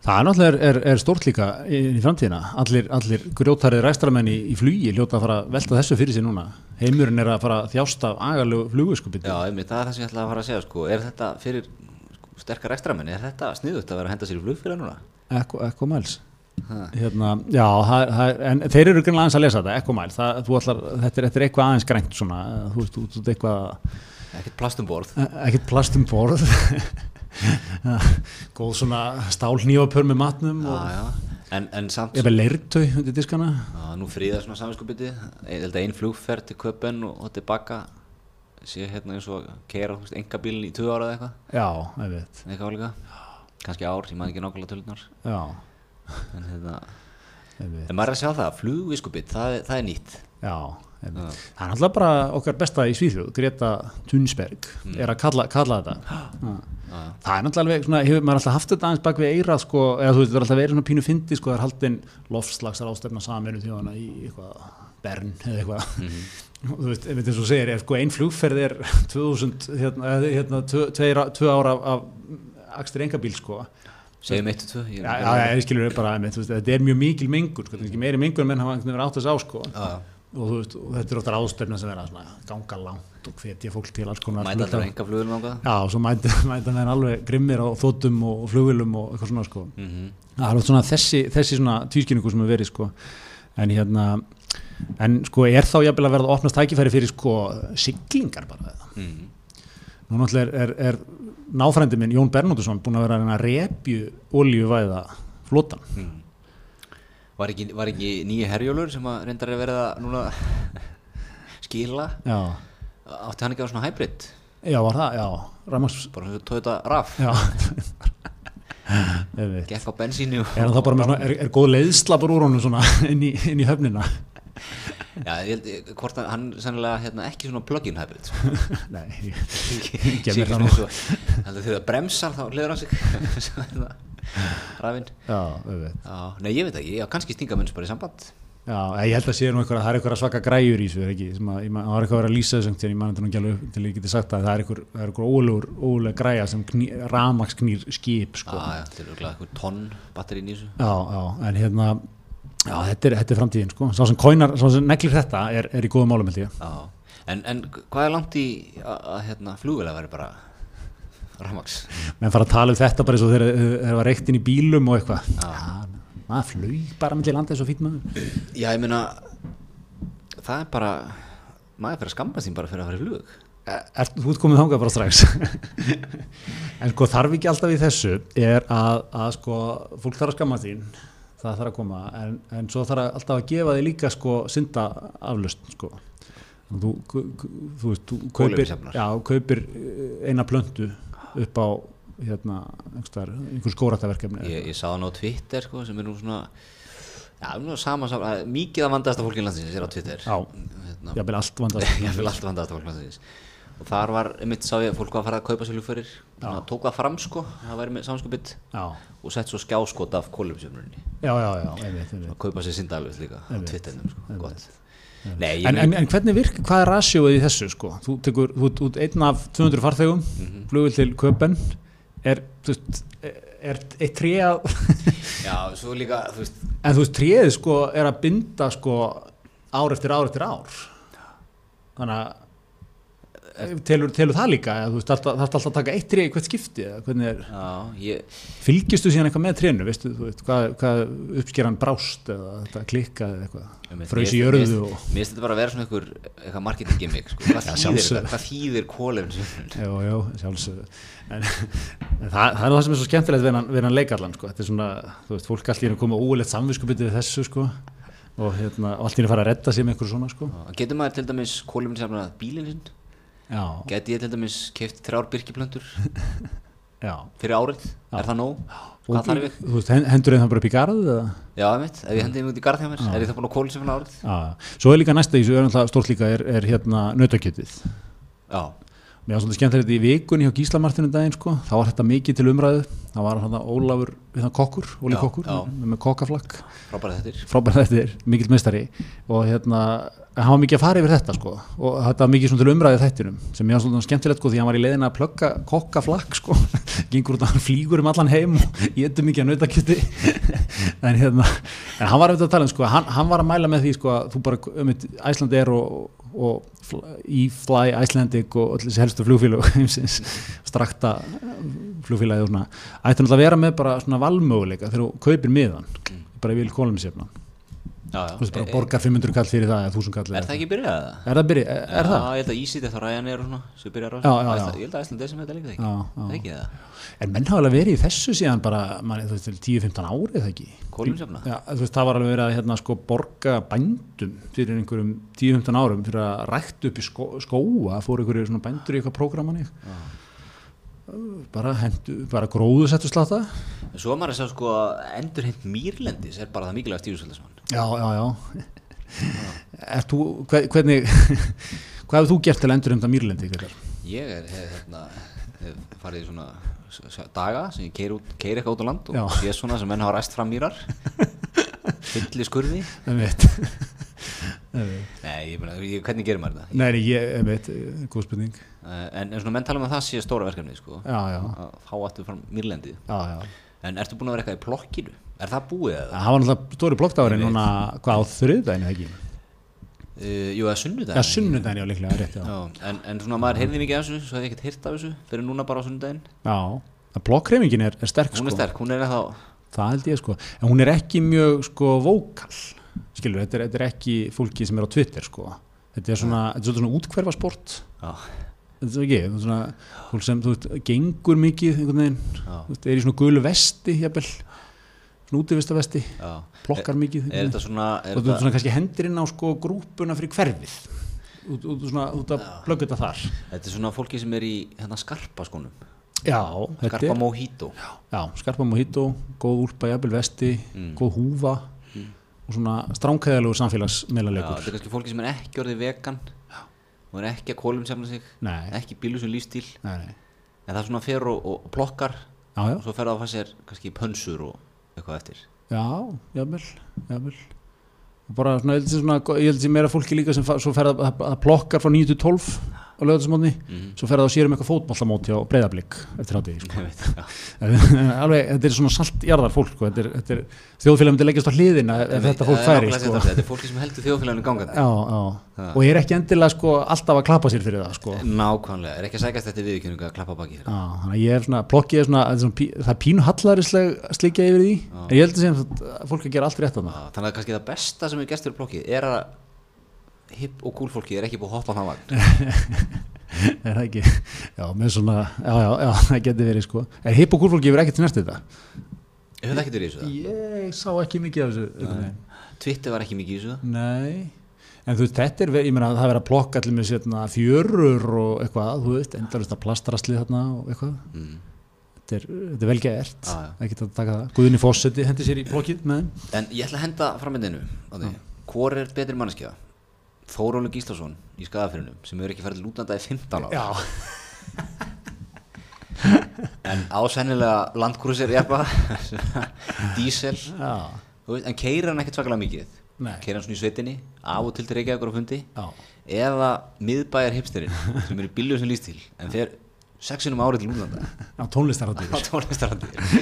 Það er náttúrulega er, er, er stórt líka í, framtíðina. Allir, allir grjótarið ræstramenn í, í flugi hljóta að fara að velta þessu fyrir sig núna. Heimurinn er að fara að þjást af agalegu fluguskupið. Já, einmitt, það er það sem ég ætla að fara að segja sko. Er þetta fyrir sko, sterkar ekstramenn, er þetta sniðut að vera að henda sér í flugfélag núna? Ekko, mæls. Hérna, já, það, það, en þeir eru greinlega aðeins að lesa þetta, ekko mæl. Þetta, er, eitthvað aðeins grænt svona, þú veist, þú veist, eitthvað, Ekkert plastum borð. Ekkert plastum borð. Góð svona stálnýfapör með matnum já, en, en samt ég veið leirtau undir diskana. Já, nú fríða svona samvinskupiti ég held að ein flugferð til Köpen og, tilbaka sé hérna eins og keira engabílinn í 2 ára eða eitthvað. Já, ég veit, eitthvað álíka kannski ár, ég maður ekki nákvæmlega tölunar já, en hérna, en maður er að sjá það flugviskupit, það, það er nýtt. Já. Það er náttúrulega bara okkar besta í Svíþjóð, Greta Thunberg, er að kalla, kalla þetta. Það er náttúrulega alveg, svona, hefur maður alltaf haft þetta aðeins bak við eirað, sko, eða þú veist, það er alltaf verið svona pínu fyndi, sko, það er haldinn lofslagsar ástefna saminu þjóðana í eitthvað Bern eða eitthvað. Og Þú veist, eins og þú segir, ef sko ein flugferð er 2000, hérna, hérna tvö, tvö ára af, akstur engabíl, sko. segjum 1-2 Já, já, já, ég skilur bara, þetta er mjög mikil mengur, sko, þetta er meiri mengur en menn hafa veginn átt þess á, sko. Og veist, og þetta er ofta ráðstöfna sem vera svona ganga langt og hvetja fólk til alls konar. mæta alltaf enga flugulum ángað Já, og svo mæta, mæta þeir alveg grimmir á þóttum og flugvilum og eitthvað svona sko. mm -hmm. Það er oft svona þessi, þessi svona tvískynningu sem er verið sko. En hérna, en sko er þá jafnvel að verða að opnast tækifæri fyrir sko siglingar bara mm Nú náttúrulega er, er, er náfrændi minn Jón Bernóttusson búin að vera að repju olíuvæða flotan. -hmm. Var, ekki, var ekki nýju herjólur sem að reyndar er að núna skila Já, átti hann ekki á svona hybrid já var það, já, Ramars, bara svona ég veit. gekk á bensínu Er svona, er, er góð leiðsla bara úr honum svona inn í, inn í höfnina? Já, ég held, ég- hvort hann, hann er sennilega hérna, ekki svona plug-in hybrid sko. Nei, Ekki Ekki mér það nú. og- heldur þegar það bremsar þá hliður hann sig er rafinn nei ég veit ekki, já kannski stinga munns bara í samband Já, ég held að sé nú eitthvað, það er eitthvað svaka græjur í þessu, er ekki, sem að, það var eitthvað að vera að lýsa þessu, en ég mann þetta nú ekki alveg til ég geti sagt að það er eitthvað, er eitthvað ólegur, ólegur græja sem kný, ramax knýr skip, sko. Já, já, til örgulega eitthvað tonn batterín í þessu Já, já, en hérna, já, þetta er, þetta er framtíðin, sko. Sá sem kóinar, sá sem neglir þetta er, er í góðum málum, held ég. Já, en, en hvað er langt í að, að hérna, flugvélag væri bara rafmaks Menn fara að tala um þetta bara eins og þeir, þeir var reykt inn í bílum og eitthvað. Maður flög bara með til landa fýtt maður. Já, ég meina það er bara maður fyrir að skamma sín bara fyrir að fara í flug. Er, þú ert komið þangað bara strax. En sko þarf ekki alltaf í þessu er að, að sko fólk þarf að skamma þín það þarf að koma en, en svo þarf alltaf að gefa þig líka sko synda aflust sko. Þú, þú, þú veist, þú kaupir, já, kaupir eh, eina plöntu upp á hérna, einhver, einhver skórattaverkefni ég, ég sá hann á Twitter sko, sem er nú svona já, nú sama, sama, mikið að vandaðasta fólki landsins er á Twitter. Já. hérna, ég vil allt vandaðasta fólki landsins. Og þar var, einmitt sá ég að fólk var að fara að kaupa sér ljúfyrir tók það fram sko, það væri með samskupið og sett svo skjáskot af kólumsjöfnurinni já, já, já, einmitt, einmitt. kaupa sér sindalvið líka á Einmitt. Twitternum sko, gott Nei, En, en, en hvernig virk, hvað er rasjóið í þessu sko? Þú tekur, þú ert einn af 200 farþegum, Mhm. flugvill til Köpen, er, þú veist, er eitt tréð, Já, svo líka, þú veist en þú veist, tréð sko er að binda sko ár eftir ár eftir ár. Þannig að, telur, telur það líka, þú veist, það þarf alltaf að taka eitt tréð í hvert skipti, er, Já, ég, fylgistu síðan eitthvað með trénu, veistu, þú veist, hvað, hvað uppskeran brást eða þetta klikkaði eða eitthvað, Einmitt, fröys í mér- jörðu og... Mér finnst þetta bara að vera svona einhver eitthvað marketing gimmick sko. Hvað Já, þýðir? Hvað þýðir kólefnisjöfnun? Jú, jú, sjálfsögðu en, það, það er það sem er svo skemmtilegt við hann, leikarlan sko. þetta er svona, þú veist, fólk allt í henni koma óulegt samvinskupið við þessu sko. og, hérna, allt í henni fara að redda sér með einhverju svona sko. Getur maður til dæmis kólefnisjöfnun já, Geti ég til dæmis keft þrjár byrkiplöntur já fyrir árið? Er það nóg? Hvað þarf ég? þú veist, hen- hendur þeim það bara upp í garð eða? Já, ég veit, ef ég hendi mig út í garð hjá mér, er ég það búin að kólefnisjöfnun árið? já, svo er líka næsta í þessu er náttúrulega stórt líka er, er hérna nautakjötið Já, Mér var svolítið skemmtilegt í vikunni hjá Gíslamartinu daginn sko, þá var þetta mikið til umræðu. Þá var hann Ólafur, við það kokkur Óli Já, kokkur, já. með, kokkaflakk. Frábæra þetta frábært þetta er, mikill meistari. Og hérna, hann var mikið að fara yfir þetta sko, og þetta var mikið svona til umræðu í þættinum sem ég var svona skemmtilegt sko, því hann var í leiðin að plugga kokkaflakk sko, gengur út að hann flýgur um allan heim og getur mikið að nautakjöti. En hérna en hann var að tala um sko, hann, hann var að mæla með því sko að þú bara, um Æsland er og, og E-Fly Icelandic og öll þessi helstu heimsins, strakta svona, ætti náttúrulega að vera með bara svona valmöguleika þegar þú kaupir miðan bara í vil kólumisefnan já, já. bara E- borgar 500 kall fyrir það eða 1000 kall Er það ekki byrjað er það, byrja, er, er já, það? ég held að Ísít eftir er og svona sem byrjar á. Æsland- Ég held að Æsland er sem þetta líka ekki. Það er ekki það. En menn hafa alveg verið í þessu síðan bara man, þú veist, til 10-15 árið það ekki? Kólumsefna? Já, þú veist, það var alveg verið að hérna, sko, borga bændum fyrir einhverjum 10-15 árum fyrir að rækta upp í skó, skóa fór einhverju svona bændur í eitthvað prógraman bara, bara gróðu settu slata Svo maður að sjá sko að endurheimt mýrlendis er bara það mikilvægt stífusvöldasmann já, já, já. Er þú, hver- hvernig hvað hefur þú gert til að endur um það mýrlendi? Ég er hef, hérna, hef farið í svona daga sem ég keiri, út, keiri eitthvað út á land og Já. sé svona sem menn hafa ræst fram mýrar. Fylli skurði. Ég veit Ég. Nei, ég ég, hvernig gerir maður þetta? Nei, ég, ég veit, eh, góð spurning. Uh, en, en svona menn tala um að það sé stóra verkefni sko, Já, já, að fá aftur fram mýrlendi. Já, já En ertu búin að vera eitthvað í plokkinu? Er það búið eða? Það var náttúrulega stóri veit. núna, hvað á þriðdæginu ekki? Uh, jú, eða sunnudaginn. Já, sunnudæginu, já, líklega, rétt, já. Já, en, en svona maður heyrði mikið af þessu svo hef ég ekkert heyrt af þessu fyrir núna bara á sunnudaginn. Já, að blokkreifingin er, er sterk, Hún er sko. sterk, hún er ennþá Það held ég, sko. En hún er ekki mjög, sko, vókal Skilur, þetta er, þetta er ekki fólki sem er á Twitter, sko. Þetta er svona, þetta er svona útkverfa sport Já, Þetta er ekki, þetta er svona fólk sem, þú veist, gengur mikið einhvern veginn, já, þú veist, er í svona gulu vesti, jafnvel. Svona útivista vesti, já. Plokkar mikið. Er þetta svona, er og þú þetta, svona kannski hendir inn á sko grúpuna fyrir hverfið. Út, út, svona, út að plugga þetta þar. Þetta er svona fólki sem er í hérna skarpa skónum. Já, þetta Skarpa er, mojito. Já, skarpa mojito góð úlpa jafnvel vesti Mm. góð húfa og svona stránkæðalegur Já, samfélagsmeilalegur þetta er kannski fólki sem er ekki orðið vegan og er ekki að kólum semna sig nei, ekki bílusum lífstíl nei, nei. En það er svona fer og, og, plokkar já, já, og svo fer það að fá sér kannski pönsur og eitthvað eftir. Já, jafnvel jafnvel. Og bara svona, ég held að held að fólki líka sem svo fer að, að, að plokkar frá 9 til 12 á lögðarsmótni, Mhm. svo fer það að sér um eitthvað fótbollamóti á breyðablík eftir hátegi sko. Alveg, þetta er svona saltjarðar fólk sko. þetta er, þetta er, þjóðfélagum til leggjast á hliðina ef, þetta fólk færi sko. þetta, þetta er fólki sem heldur já. Ha. og ég er ekki endilega sko, alltaf að klappa sér fyrir það sko. nákvæmlega, er ekki að þetta viðkynningu að klappa baki að ég er svona, plokkið er svona, þetta er svona pí, það er pínu hallarisleg slikja yfir því en ég held að segja að fólk að gera allt rétt á það þannig að kannski það besta sem er gestur í blokkið er að hipp og cool fólki er ekki búið að hoppa þann vagn er það ekki, já, með svona já, já, já, það getur verið sko er hipp og kúrfólki yfir ekkert snert þetta Hefur það ekki verið í þessu það? ég sá ekki mikið af þessu. Twitter var ekki mikið í þessu það? Nei, en þú veist, þetta er, ég meina, það er verið að plokka allir með sérna fjörur og eitthvað, þú veist, endalist að plastrasli þarna og eitthvað, Mm. þetta er, þetta er vel gert, já. ekki að taka það, Guðni Fossetti hendi sér í plokkið með þeim. En ég ætla að henda frammeindinu á því Hvor er betri manneskja? Þórólu Gíslason í skadafyrinum sem hefur ekki farið til útlanda í 15 ár. Já, en ásennilega landkrúsir jafna dísel já, en keira hann ekkert svakalega mikið? Keira hann svona í sveitinni af og til til Reykjavíkur á fundi. Já, eða miðbæjar hipsterinn sem er í bílju sem líst til en fer sexinum árið til útlanda á tónlistarandi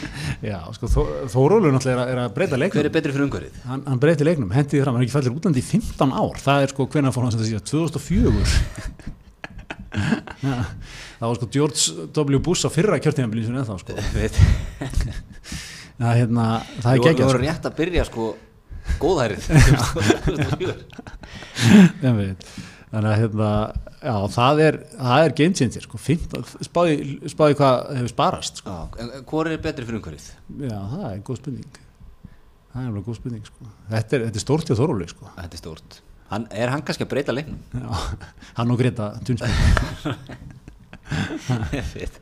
Já, sko, Þó, Þórólur náttúrulega er að, breyta hver leiknum. er betri fyrir umhverfið? Hann, hann breyti leiknum, hendiði fram, hann er ekki fællir útlandi í 15 ár, það er sko hvenær fór hann sem það síðan, 2004 ja, það var sko George W. Bush á fyrra kjörtíðanbílinn sem ennþá sko er hérna, það er við geggjað vorum sko. rétt að byrja sko góðærið 2004. Ég veit. Þannig að hérna, já, það er, það er changer sko, 15, spáði, spáði hvað hefur sparast sko. Já, en hvor er betri fyrir umhverfið? já, það er góð spurning það er alveg góð spurning sko. þetta er, þetta er stórt hjá Þóróli sko. Þetta er stórt hann, Er hann kannski að breyta leiknum? já, hann og Greta Fett.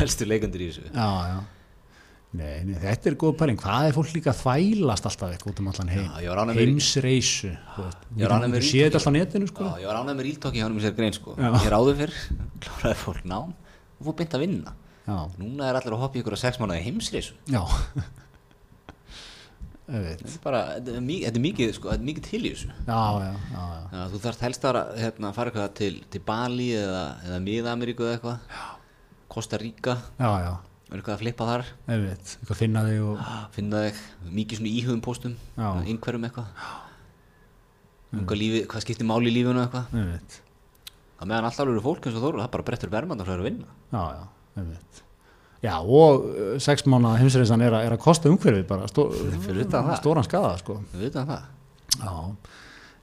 helstu leikandur í þessu já, já Nei, nei, þetta er góð pæling, hvað er fólk líka að þvælast alltaf eitthvað út um allan heim? Ég með- heimsreisu. Ég séð þetta alltaf á netinu sko. Já, ég var ánægð með ríltóki hann um sér grein sko. Já. Hér áður fyrr, kláraði fólk nám og fór beint að vinna. Já, núna er allir að hoppa í ykkur að sex mánuði heimsreisu. Já. Ég þetta er bara, þetta er mikið, sko, þetta er mikið til í þessu. Já, já, já, já, þú þarft helst að hérna, fara eitthvað til, til Bali eða, eða Mið-Ameríku eða eitthvað. Costa Rica, já, já er eitthvað að flippa þar? Veit, eitthvað finna þig og finna þig, mikið svona íhugum póstum Já. einhverjum eitthvað. Um hvað, lífi, hvað skiptir máli í lífinu eitthvað? Það meðan alltaf eru fólk eins og þóru það bara brettur verðmann og hlæður að vinna. Já, já, veit já, og uh, sex mánu heimsreisan er, að- er að kosta umhverfið bara stó, það. stóran skada, sko. Við veitum það. Já,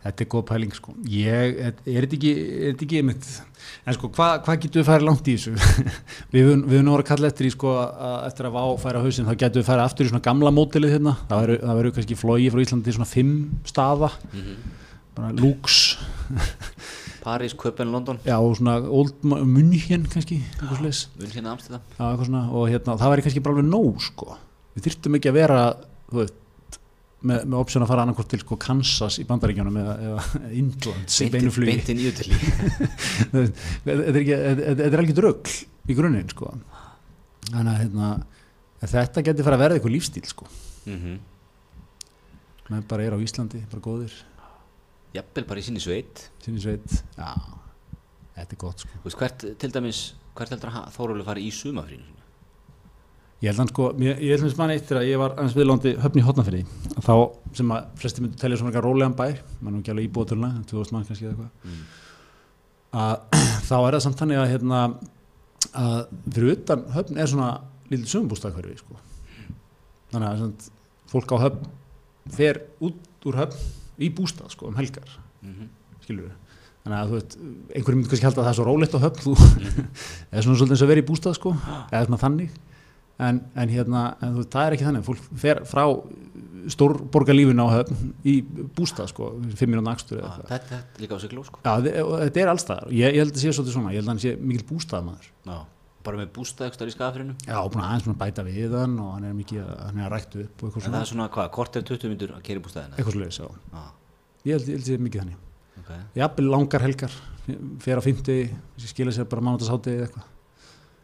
þetta er góð pæling sko. Ég, er þetta ekki, er þetta ekki einmitt, en sko, hvað hva getur við farið langt í þessu? við höfum verið að kalla eftir í sko, að eftir að vá færa hausinn, þá getur við farið aftur í svona gamla mótilið hérna, það verður verður kannski flogi frá Íslandi til svona fimm staða, bara lúks, París, Köpen, London. Já, og svona old munhjön kannski, hérna Amsterdam. Og hérna, það væri kannski bara alveg nóg, sko. Við þyrftum ekki að vera, þú veit, með, með option að fara annarkvort til sko Kansas í bandaríkjónum eða, eða Indlands í beinu flugi. Þetta er ekki drögl í grunninn sko. Þannig að hérna, þetta getur fara að verða eitthvað lífstíl sko. Mhm. menn bara er á Íslandi, bara góðir. Jafnvel bara í sinni sveit. Sinni sveit, já. Þetta er gott sko. Þú veist, hvert, til dæmis, hvert heldur að Þórulega fara í sumafrínu ég held að sko, ég, ég held að mann eitt er að ég var aðeins viðlóndi höfn í hotnafyrði þá sem að flesti myndu telja svona rólegan bær mann ekki alveg íbúðatöluna, 2000 mann kannski eða eitthvað. Mm. að þá er það samt þannig að hérna að fyrir utan höfn er svona lítið sögumbústakverfi sko. þannig að svona, fólk á höfn fer út úr höfn í bústað sko, um helgar. Mhm. skilur við þannig að þú veit, einhverjum myndi kannski halda að það er svo rólegt á höfn þú, eða svona svolítið eins og verið í bústað sko, eða svona þannig en, en hérna, en þú það er ekki þannig fólk fer frá stórborgarlífinu á höfn í bústað sko, fimm minúna eða Já, eitthvað Þetta er líka á sig gló sko þetta er allstaðar, ég, ég held að sé svolítið svona, ég held að hann sé mikil bústaðmaður. Já. Bara með bústað ekstar í skafrinu Já, búin að aðeins bæta við hann og hann er mikið, að- hann er að ræktu upp og eitthvað En það er svona hvað, kort er 20 myndur að kera í bústaðina eitthvað svolítið, já. Já, Ég held, að sé mikið þannig. ok Jafnvel langar helgar, fer á 50, skila sér bara mánutasátti eða eitthvað.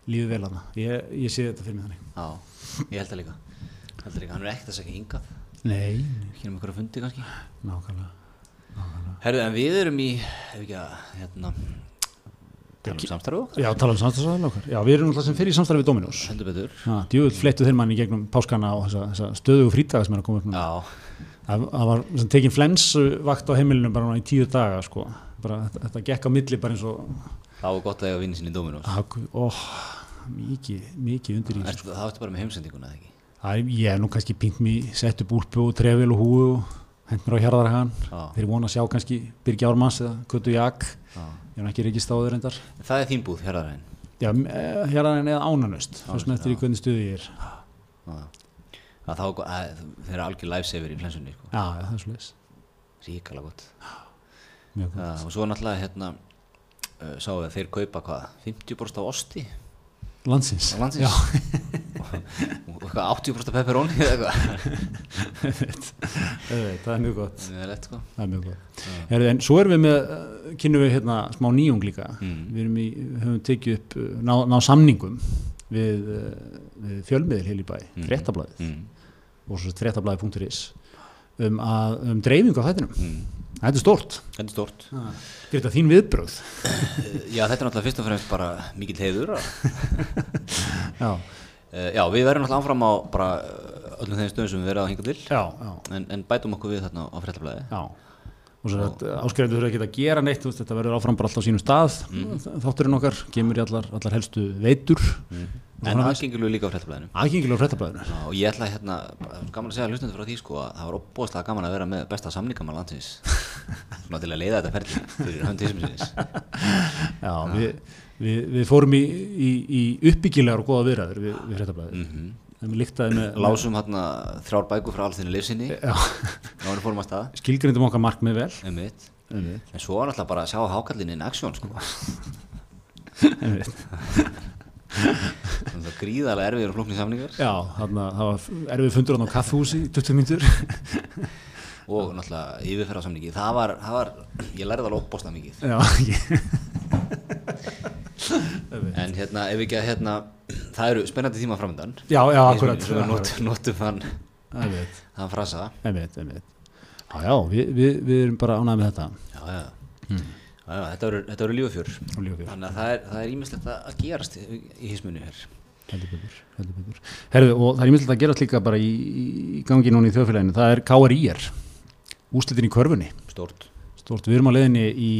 Lífið vel hana, ég, ég sé þetta fyrir mig þannig. Já, ég held það líka held það líka, hann er ekkert að segja hingað Nei, Hér um einhverja fundi kannski nákvæmlega. Herðu, en við erum í, ef ekki að, hérna Tala um samstarfið okkar Já, tala um samstæðsvæðan okkar. Já, við erum alltaf sem fyrir samstæði við Dominós. Heldur betur Já, djúvill flettu þeir manni í gegnum páskana og þessa, þessa stöðugu frítaga sem er að koma upp núna. Já, það, það var sem tekin flensvakt á heimilinu bara í tíu daga sko. bara, þetta, þetta gekk á milli bara eins og þá er gott að eiga vinni sinni í Dominós ó, mikið, mikið undir í Það ertu bara með heimsendinguna, eða ekki? það er, ég er nú kannski pínt mér sett upp úlpu og trefil og húu og hent mér á hjarðarhagan Já, þeir vona að sjá kannski Birgi Ármanns eða Kötu Jak, ég er ekki reykist á þau reyndar. Það er þín búð, hérðaræðin já, eh, hjarðarhagan eða ánanöst þess með eftir í hvernig stuði ég er. Að, þeir eru algjör lifesaver í flensunni, sko. Já, það er svo leis Ríkala gott. Góð, og svo náttúrulega, hérna Sáum við að þeir kaupa hvað, 50% af osti? Landsins. Landsins? Og eitthvað 80% af pepperoni það er mjög gott. Það er lett, sko. Það er mjög gott. Já. Herðu, en svo erum við með, uh, kynum við hérna smá nýjung líka. Mm. við í, höfum tekið upp uh, ná, ná samningum við, við fjölmiðil heil í bæ, Mm. fréttablaðið. Mm. og svo fréttablaðið.is um, um dreifingu á þættinum. Mm. Þetta er stort Þetta er stort er þetta þín viðbröð Já, þetta er náttúrulega fyrst og fremst bara mikill heiður. Já, Uh, já, við verðum náttúrulega áfram á bara uh, öllum þeim stöðum sem við verðum að hinga til. Já, já, en, en bætum okkur við þarna á fréttablaði já. Og svo að áskrifundur þurfa ekki að gera neitt veist, þetta verður áfram bara alltaf á sínum stað. Þátturinn okkar, kemur í allar, allar helstu veitur en aðgengilegu líka á fréttablaðinu aðgengilega á fréttablaðinu Já, og ég ætla hérna, bara gaman að segja hlustandi frá því sko að það var opbóðslega gaman að vera með besta samningamann landsins svona til að leiða þetta ferli fyrir hönd tísumsins Já, við, við, við fórum í, í, í uppbyggilegar og góða viðræður við, við fréttablaðið. mm En með, Lásum hérna þrjár bækur frá alþinni lifsinni skilgrindum okkar markmið vel. einmitt. Einmitt, en svo var náttúrulega bara að sjá hákallin in action sko. einmitt. Það gríðarlega erfiður og flóknir samningar. Já, þarna, það var erfið fundur hann á kaffhúsi í 20 mínútur. og náttúrulega yfirferða samningi það var, það var, ég lærði alveg opbóðslega mikið. Já, ég, en hérna, ef ekki að hérna það eru spennandi tíma framöndan Já, já, akkurat. Notum, Einmitt, þann frasa. Já, já, við, við, við erum bara ánægð með þetta. Já, já, já, já þetta verður- verður lífafjör. Þannig að það er, það ímislegt að gerast í, í hismunni hér. Herðu, og það er ímyndilegt að gera líka bara í, í gangi núna í þjóðfélaginu. Það er KRIR, úslitin í körfunni. Stort Stort, við erum á leiðinni í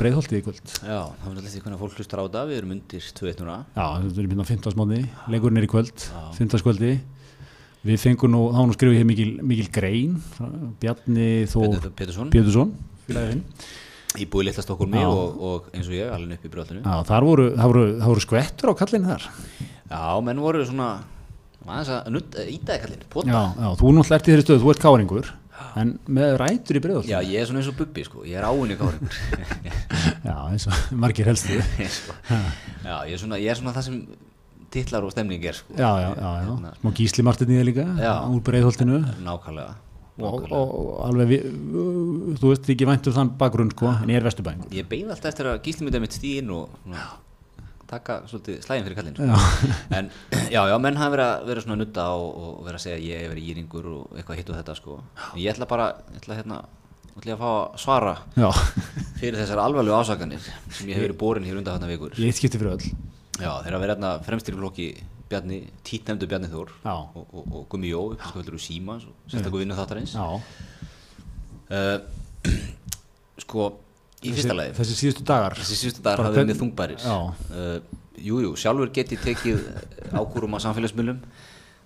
breiðholtið í kvöld. Já, það finnst alltaf hvernig fólk hlustar á þetta Við erum undir 2-1 núna Já, þetta er hérna á 15. mótni, leikurinn er í kvöld, 15. kvöldi. Við fengum nú, þá nú skrifum hér mikil, mikil grein, Bjarni Petursson Pétursson, Í búið litla Stokkólmi Já. og, og eins og ég, alveg upp í brjóðlinu Já, voru, það voru, það voru skvettur á kallinu þar. Já, menn voru svona aðeins að ítaði kallinn, pota Já, já, þú náttúrulega ert í þeirri stöðu, þú ert káringur, en með rætur í breiðholtið. Já, ég er svona eins og Bubbi, sko, ég er áinni káringur Já, eins og margir helstu. Já, ég er svona, ég er svona það sem titlar og stemning er, sko Já, já, já, já. Smá gísli martin í það líka, úr breiðholtinu. Nákvæmlega, Og, og, alveg, við, þú veist ekki vænt um þann bakgrunn, sko, en ég er vesturbæðingur. Ég beið alltaf eftir að gísli myndi að mitt stíðin og svona, taka svolítið slæðin fyrir kallinn sko. En já, já, menn hafa verið að vera svona nutta og, og vera að segja ég hef verið íringur og eitthvað hitt og þetta sko. En Ég ætla bara, ég ætla hérna, ég ætla að fá að svara já, fyrir þessar alvarlegu ásakanir sem ég hef verið borin hér undan þarna vikur. ég eitt skipti fyrir öll. Já, þeir að vera hérna fremstir í flokki Bjarni, títnefndu Bjarni Þór og, og, og Gummi Jó, upplýskvöldur úr Síma, sérstaklega vinnu þáttarins. Já. Uh, sko, í fyrsta Þessi- lagi, Þessi síðustu dagar. þessi síðustu dagar mjög þungbærir. Já. Uh, jú, jú, sjálfur get ég tekið ákúrum á samfélagsmiðlum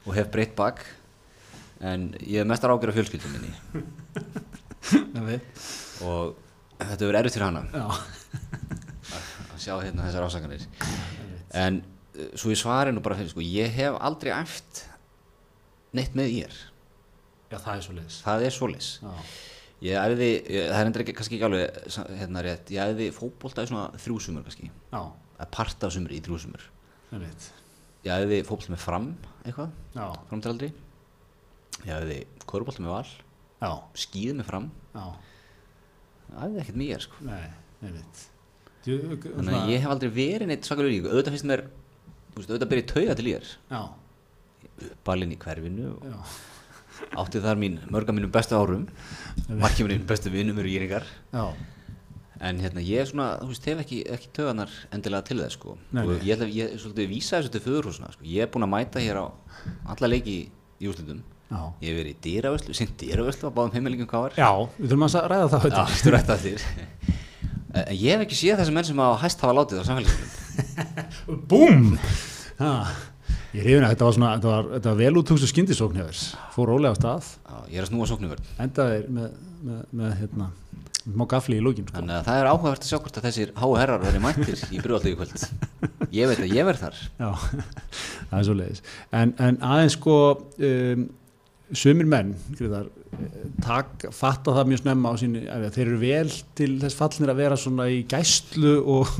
og hef breytt bak, en ég hef mestar ágjör af fjölskyldum minni og þetta verður erfitt fyrir hana að sjá hérna þessar ásakanir. En svo ég svari nú bara fyrir, sko, ég hef aldrei æft neitt með ég er. Já, það er svo leiðis. Það er svoleiðis. Já. Ég æfði, ég, það er endur ekki, kannski ekki alveg hérna rétt, ég æfði fótbolta í svona þrjú sumur kannski, Já, að parta sumur í þrjú sumur. ég æfði fótbolta með fram eitthvað, Já, framtalaldri. Ég æfði körubolta með val, skíði með fram, já. ég æfði ekkert mér sko. Nei, ég veit. Þannig að ég hef aldrei verið neitt svakalega líka, auðvitað finnst mér, veist, auðvitað byrja tauga til ég er, balinn í hverfinu og átti þar mín, mörga mínum bestu árum, margir mínum bestu vinnum eru íringar. já. En hérna, ég er svona, þú veist, hef ekki, ekki töðanar endilega til þess, sko. Nei, og ég ég er svolítið vísa þessu til föðurhúsuna, sko. Ég er búinn að mæta hér á alla leiki í úrslitum. Já. Ég hef verið í dýravöslu, sinn dýravöslu á báðum heimilingum var. Já, við þurfum að ræða það Já, þetta. stu rætt að þér. En ég hef ekki séð þessi menn sem hafa hæst hafa látið á samfélagsmiðlum. Búm! Ég reyfina, þetta var svona, þetta var, þetta var vel útugstu skyndisókn hefur. Fór rólega á stað, Já, ég er að snúa sóknumvörn. endaði með, með, með, hérna, má gafli í lókin, sko. Þannig að það er áhugavert að sjá hvort að þessir háu herrar verði mættir í brjóðallegu kvöld. Ég veit að ég verð þar. Já, það er svo leiðis. En, en aðeins sko, um, sumir menn, Gríðar, tak, fatta það mjög snemma á síni, þeir eru vel til þess fallnir að vera svona í gæslu og,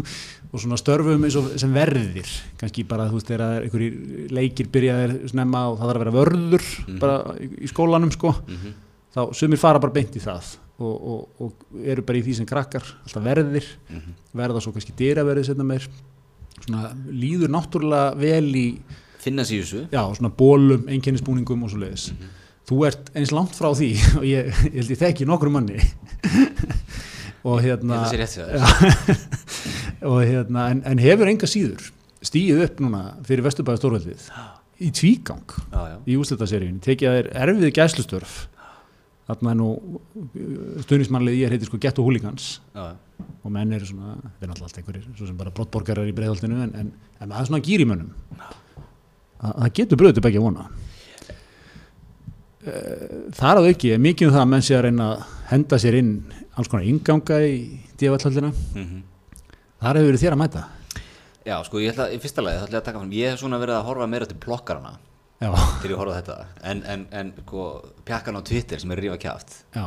og svona störfum eins og sem verðir, kannski bara þú veist þegar einhverjir leikir byrjaðir snemma og það þarf að vera vörður bara í, skólanum sko, Mhm. þá sumir fara bara beint í það og, og, og eru bara í því sem krakkar, alltaf verðir, Mhm. verða svo kannski dyraverðið setna meir, svona líður náttúrulega vel í Finna sér í þessu. já, svona bólum, einkennisbúningum og svo leiðis. Þú ert eins langt frá því og ég, ég held ég þekki nokkru manni og hérna að sé rétt sér það. Og hérna, en, en hefur enga síður stíð upp núna fyrir Vesturbæði stórveldið í tvígang Já, já. í úslitaseríunni, tekið þér erfið gæslustörf. Þarna er nú stuðnismannlið ég heitir sko Gett og Húligans Já, og menn eru svona, þeir er náttúrulega allt einhverjir svo sem bara brottborgarar í breiðholtinu en, en, en maður er svona gýr í mönnum það, það getur bröðið begja vona. Eh, þar að auki er mikið um það að menn sé að reyna að henda sér inn alls konar inganga í djöfallhaldina Mhm. Þar hefur þér að mæta? Já, sko, ég ætla, í fyrsta lagi, það ætla ég að taka fram, ég hef svona verið að horfa meira til plokkarana já, til ég horfa þetta, en, en, en, sko, pjakkan á Twitter sem er rífa kjáft já,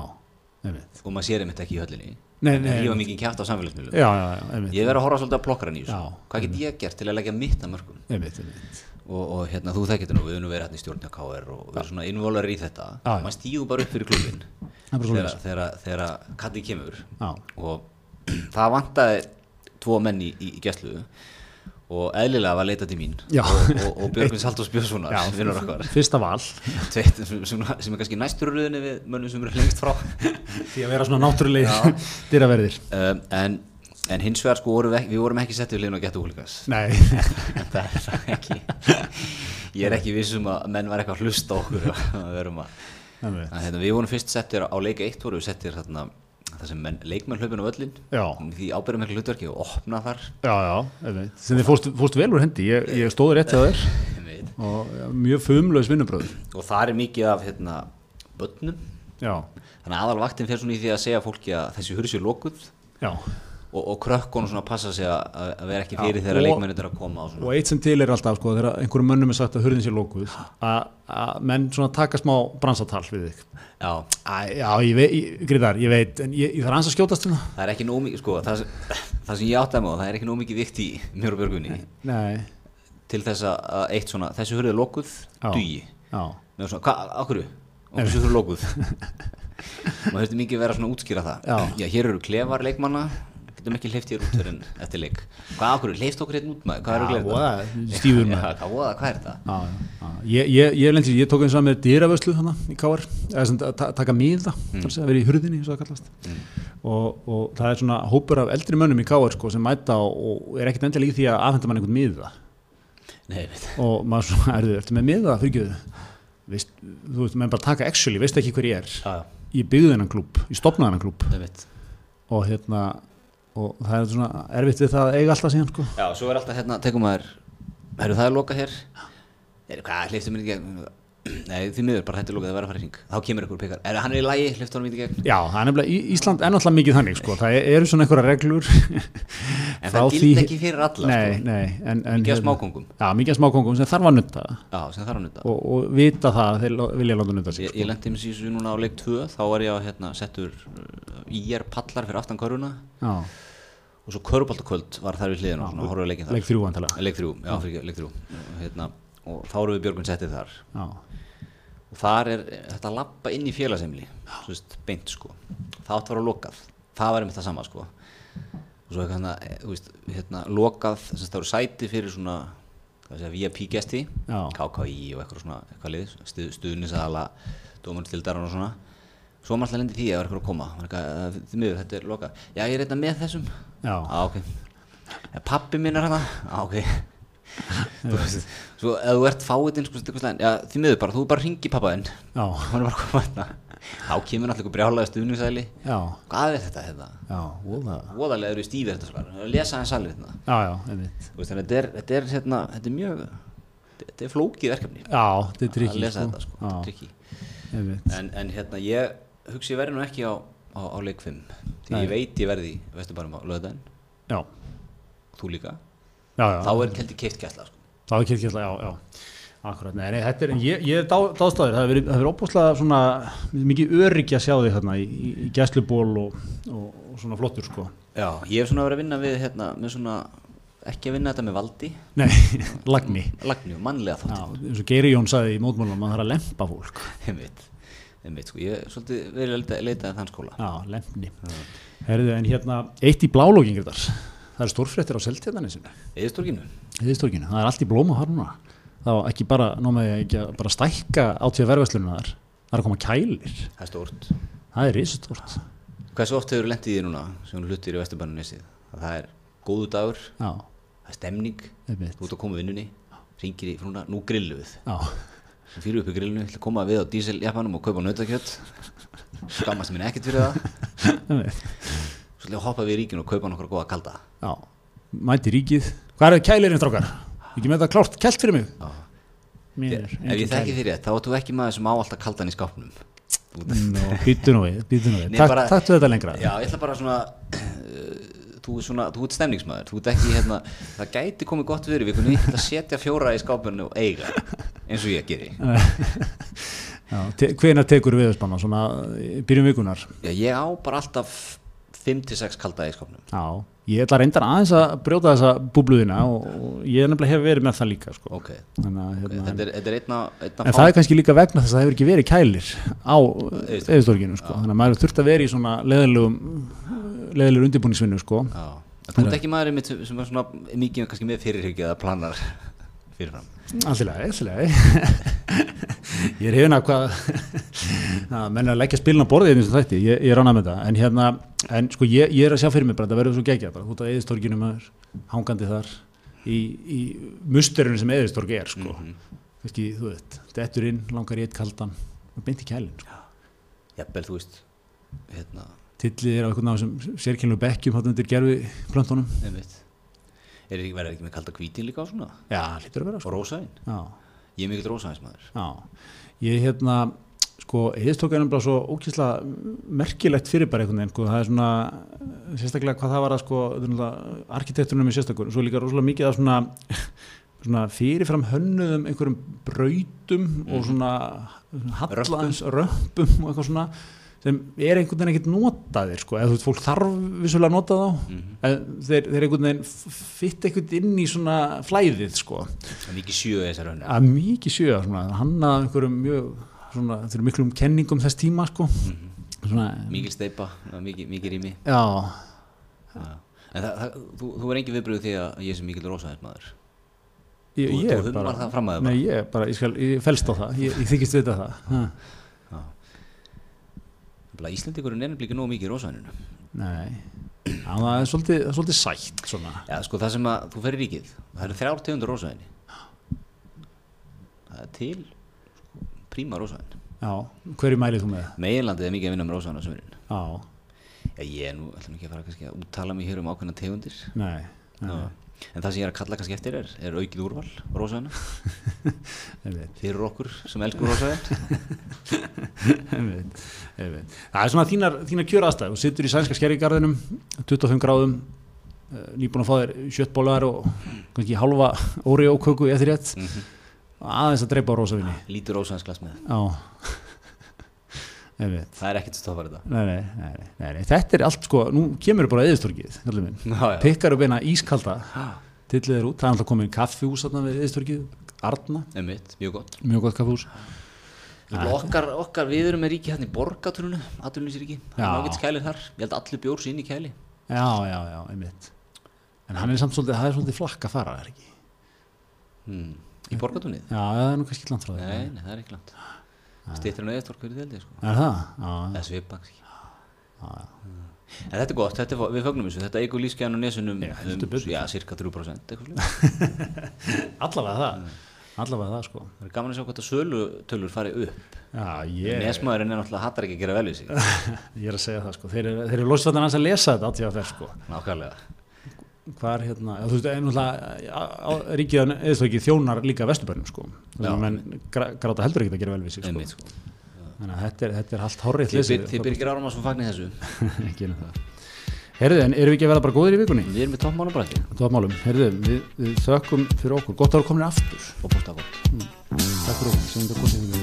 einmitt. Og maður sér einmitt ekki í höllinni, nei, nei, rífa mikið kjáft á samfélagsmiðlum. já, já, já, einmitt. Ég verið að horfa svolítið á plokkaran í þessu, Já, hvað get ég gert til að leggja mitt að mörgum? einmitt, einmitt. Og, og hérna, þú þekkir þetta nú, við höfum nú verið hérna í stjórn hjá KR og við erum svona innvólar í þetta, Já, já. maður stígur bara upp fyrir klubin er bara þegar, svo þegar, þegar kallið kemur. Já, og það vantaði tvo menn í, í, gæslu og eðlilega var leitað til mín Já. og, og, og Björgvin Saldós Björnssonar fyrsta val. Tveit, sem, er kannski næstur röðinni við mönnum sem eru lengst frá. Því að vera svona náttúrulega dyraverðir. Um, en, en hins vegar sko vorum við, við vorum ekki settið við liðin og getur húlikas Nei, það er það ekki. Ég er ekki vissum að menn var eitthvað að hlusta á okkur að við, erum að, að, hérna, við vorum fyrst settir á leik 1 vorum við settir þarna það sem menn, leikmenn hlaupin á völlin Já. því ábyrðum miklu hlutverki og opna þar. Já, já, einmitt. sem þið fórst, fórst vel úr hendi. Ég, ég stóði rétt að þér. Og ja, mjög fumlaus vinnubröður og það er mikið af hérna, börnum. Já, þannig að aðalvaktin fer svona í því að segja fólki að þessi hursi er lokuð. Já og, og krökkunum svona passa sig að, að vera ekki Já, fyrir þegar og- leikmennir er að koma og og eitt sem til er alltaf sko, þegar einhverjum mönnum er sagt að hurðin sé lókuð að menn svona taka smá bransatal við þig. Já, Æ, já, ég veit, Gríðar, ég veit en ég, ég þarf að skjótast hérna. Það er ekki nóg mikið sko, það, það sem ég áttaði á það er ekki nóg mikið vikt í mér og Björgunni Nei, til þess að eitt svona, þessi hurði er Já. dugi, já, með svona, hvað, okkur og þessi hurði er lokuð? Maður þurfti mikið svona að útskýra það. Já. hér eru klefar leikmanna getum ekki hleyft fyrir en eftir leik. Hvað okkur, hleyft okkur hérna út maður, hvað er að voða, stífur maður. hvað er já. Ég, ég, ég, lendi, ég tók eins og með dýravöslu hana í Káar taka miða, mm. að vera í hurðinni að kallast. Og, og það er svona hópur af eldri mönnum í Káar sko, sem mæta og, er ekkert endilega í því að afhenda mann einhvern miða og maður svona, erðu, ertu með miða fyrirgjöðu þú veist, menn bara taka actually, veist ekki hver ég er? Ég byggði þennan klúb, ég stopnaði þennan klúb og hérna og það er svona erfitt við það að eiga alltaf síðan sko. Já, svo er alltaf hérna, tekum maður Herru, það er lokað hér Er hvað, hliftu mér í gegn Nei, því miður, bara er lokað, það verður að fara í hring. Þá kemur ykkur pekar, er hann er í lagi, hliftu hann í gegn? Já, er Í- Ísland er náttúrulega mikið þannig sko. það eru svona einhverja reglur. En það gildi ekki fyrir alla nei, sko. nei en, en, Mikið af hérna- smákóngum. já, mikið af smákongum sem þarf að nutta Já, sem þarf að nutta og, og vita það að þeir vilja láta nutta sig Ég, ég lendi með síðan núna á leik 2 Þá var ég að hérna, settur Íjar pallar fyrir aftan köruna já, Og svo köruboltakvöld var þar við hliðina og við leikinn þar. Leik 3, já, fyrir ekki, leik 3 hérna, Og þá erum við Björgun settið þar. Já, og þar er þetta að lappa inn í félagsemli beint sko. Það átt að vera lokað, það var einmitt það sama sko. Og svo eitthvað hérna, eh, veist, hérna lokað, þess að það eru sæti fyrir svona, VIP gesti Já. KKI og eitthvað svona eitthvað lið, stuð, stuðnisala dómartildaran og svona. Svo var maður alltaf lendi því að það var eitthvað að koma eitthvað, "Eh, miður, þetta er lokað, já ég er eitthvað með þessum. Já, Já, ok. Ja, pappi minn er hana? Já, ok. Svo ef þú ert fáiðinn, sko, því miður bara, þú bara ringi pappa þinn. já, Hann er bara að koma hérna. Þá kemur náttúrulega ykkur brjálaði stuðningsæli. Hvað er þetta hérna? Voðalega eru í stífið þetta svar. Lesa hans salið hérna. já, já, einmitt Þú veist, þannig að þetta er, þetta er, hérna, þetta er mjög, þetta er flókið verkefni. já, þetta er trikki sko, einmitt En, en hérna, ég hugsi verði nú ekki á, á, á leik 5. Því Nei. ég veit ég verði í Vesturbænum á löðdæn, já, þú líka. Já, já, Þá er keldi keift gætla, sko. þá er kirkjalla, já, já. Akkurat, nei, nei, þetta er, ég, ég er dá, dástæður það hefur verið, óbúslega svona mikið öryggi að sjá þig þarna í, í, gæsluból og, og, og svona flottur sko. Já, ég hef svona verið að vinna við hérna, með svona, ekki að vinna þetta með valdi, nei, lagni. Lagni og mannlega já, þátt. eins og Geiri Jón sagði í mótmálum að það er að lempa fólk. Einmitt, einmitt, sko, ég hef svolítið verið að leita, leita að þann skóla. já, lempni Herðu, en hérna, eitt í blálókingir þar það er stórfréttir á seltjarnanisinu Eðistorginu? Eðistorginu, það er allt í blóma þar núna. Þá ekki bara, nómaði ekki að bara stækka átíða verðverslunum þar. Það er að koma kælir, Það er stórt. það er risastort Hversu oft hefur lendið því núna sem hlutir í Vesturbænum nesið? Að það er góðu dagur, já, það er stemning, þú ert að koma vinnunni, ringir í frúna, nú grillu við. já, Þú fyrir upp í grillinu, ætla að koma við á díseljapanum og kaupa nautakjött, skammast minn ekkert fyrir það, einmitt svo ætla ég að hoppa við í ríkinu og kaupa nokkra góða kalda. Já, mæti ríkið Hvað er kælirinn strákar? Ekki með það klárt, kælt fyrir mig. Mér Ef ég þekki þér rétt, þá ert þú ekki maður sem á alltaf kaldan í skápnum. Býtu nú við, býtu nú við Takktu þetta lengra Já, ég ætla bara svona uh, þú er svona, þú ert stemningsmaður þú ert ekki hérna, það gæti komið gott fyrir ég ætla að setja fjóra í skápinu og eiga, eins og ég geri Já, te Hvenær tekur við spanna? Svona í byrjun vikunar Já, ég á bara alltaf 5-6 kalda í skápnum Já, ég ætla reyndar aðeins að brjóta þessa búbluðina og, og ég nefnilega hef verið með það líka sko. Ok, Þannig að okay. hérna, þetta er, þetta er einna, einna En það er kannski líka vegna þess að það hefur ekki verið kælir á eðistorginu sko. Þannig að maður þurft að vera í svona leðilegum leðilegur undirbúningsvinnu sko. Þú ert ekki mitt sem er svona mikið kannski með fyrirhyggja eða planar fyrirfram Alltilega, alltilega Ég er hefina hvað að menn er að leggja spilin á borðið eins og þætti, ég, ég er ánað með það en hérna, en sko ég, ég er að sjá fyrir mig bara, það verður svo geggjað bara, út á eðistorginu maður hangandi þar í, í musterinu sem eðistorg er sko, kannski, þú veit dettur inn, langar í eitt kaldan og beint í kælinn, sko. Jafnvel, þú veist hérna, tillið er á einhvern náðum sem sérkynlu bekkjum hátta undir gerfi plöntunum einmitt Er ekki verið ekki með kalda hvítin líka á svona? Já, hlýtur að vera, og sko rósaðin Já, Ég er mikill rósaðinsmaður Já, ég hérna sko, eðistók er nefnilega svo ókýrslega merkilegt fyrirbæri einhvern veginn, sko, það er svona sérstaklega hvað það var að sko, arkitekturinn er sérstakur, svo líka rosalega mikið af svona, svona fyrirfram hönnuðum einhverjum brautum og svona hallaðins römpum og eitthvað svona sem er einhvern veginn ekkert notaðir sko, eða þú veit, fólk þarf vissulega að nota þá. En þeir, þeir einhvern veginn fitt einhvern inn í svona flæðið sko. Er mikið sjö þessar hönnu að mikið sjö svona, hann að einhverjum mjög svona, þeir eru miklum kenningum þess tíma sko. svona, Mikil steipa, mikið, mikið rými. Já, Já. En það, það, þú, þú er engin viðbröð því að ég sé mikill rósaðinsmaður ég, Þú- ég þú hummar það að nei, ég, bara, ég, skal, ég felst á það. Ég, þykist vita það ha. Íslendingurinn er nefnilega ekki nógu mikið í rósaðinu nei, það er svolítið, það svolítið sætt svona. Já, sko það sem að þú fer í ríkið það eru þrjár tegundur rósaðinni Það er til sko, príma rósaðin já, hverju mælið þú með? Meginlandið er mikið að vinna með rósaðin á sömurinn já, Já, ég er nú, ætlum ekki að fara kannski að úttala mig hér um ákveðna tegundir. Nei, nei, Já. En það sem ég er að kalla kannski eftir er, er aukið úrval rósaðina fyrir okkur sem elskur rósaðin það er svona þínar, þínar kjör aðstæð þú sittur í sænska skerrigarðinum 25 gráðum eh, nýbúin að fá þér sjöttbólar og kannski halva óri óköku í eftir rétt aðeins að dreipa á rosavinni Lítur rósaðinsglas með. Já Það er ekkert stoppar þetta. Nei, nei, nei, nei, nei, nei. þetta er allt sko nú kemur bara eðistorkið pikkar upp eina ískalda. Tillið er út, það er alltaf komin kaffihús þarna við eðistorkið, Arna. Einmitt, mjög gott. Mjög gott kaffihús. Okkar, okkar, við erum með ríki hérna í borgaturnu atvinnulisríki, það er Já. ágætt kælir þar. Ég held allir bjórs inn í kæli. Já, já, já, einmitt. En hann er samt svolítið, það er svolítið flakk að fara er ekki? Hmm. í borgatunnið? Já, það er nú kannski langt frá því. Nei, nei, það er stýttir en eðistork fyrir þeldi sko. Er það? Já, eða svipa kannski. en þetta er gott, þetta er, við fögnum þessu þetta eigur lífskeiðan á nesunum Já, betur. já, cirka 3% eitthvað svoleiðis. allavega það. Allavega það, sko. það er gaman að sjá hvað það sölutölur fari upp Já, ég, nesmaðurinn er náttúrulega hattar ekki að gera vel í sig ég er að segja það, sko. Þeir eru, eru hans að lesa þetta þess, sko. nákvæmlega Hvar, hérna, já, þú veist, einhverja, ríkið eða svo ekki þjónar líka vesturbænum, sko. Þannig að menn gráta heldur ekki að gera vel við sig, sko. Einmitt, sko. Þannig að þetta er, þetta er allt horrið þið byr- þið byrgir árum að svo fagnir þessu Ekki. Herðu, en erum við ekki að vera bara góðir í vikunni? við erum með toppmálabrætti Tóðmálum, herðu, við, við þökkum fyrir okkur. Gott að vera komin aftur. gott Takk fyrir okkur, sem í vikunni.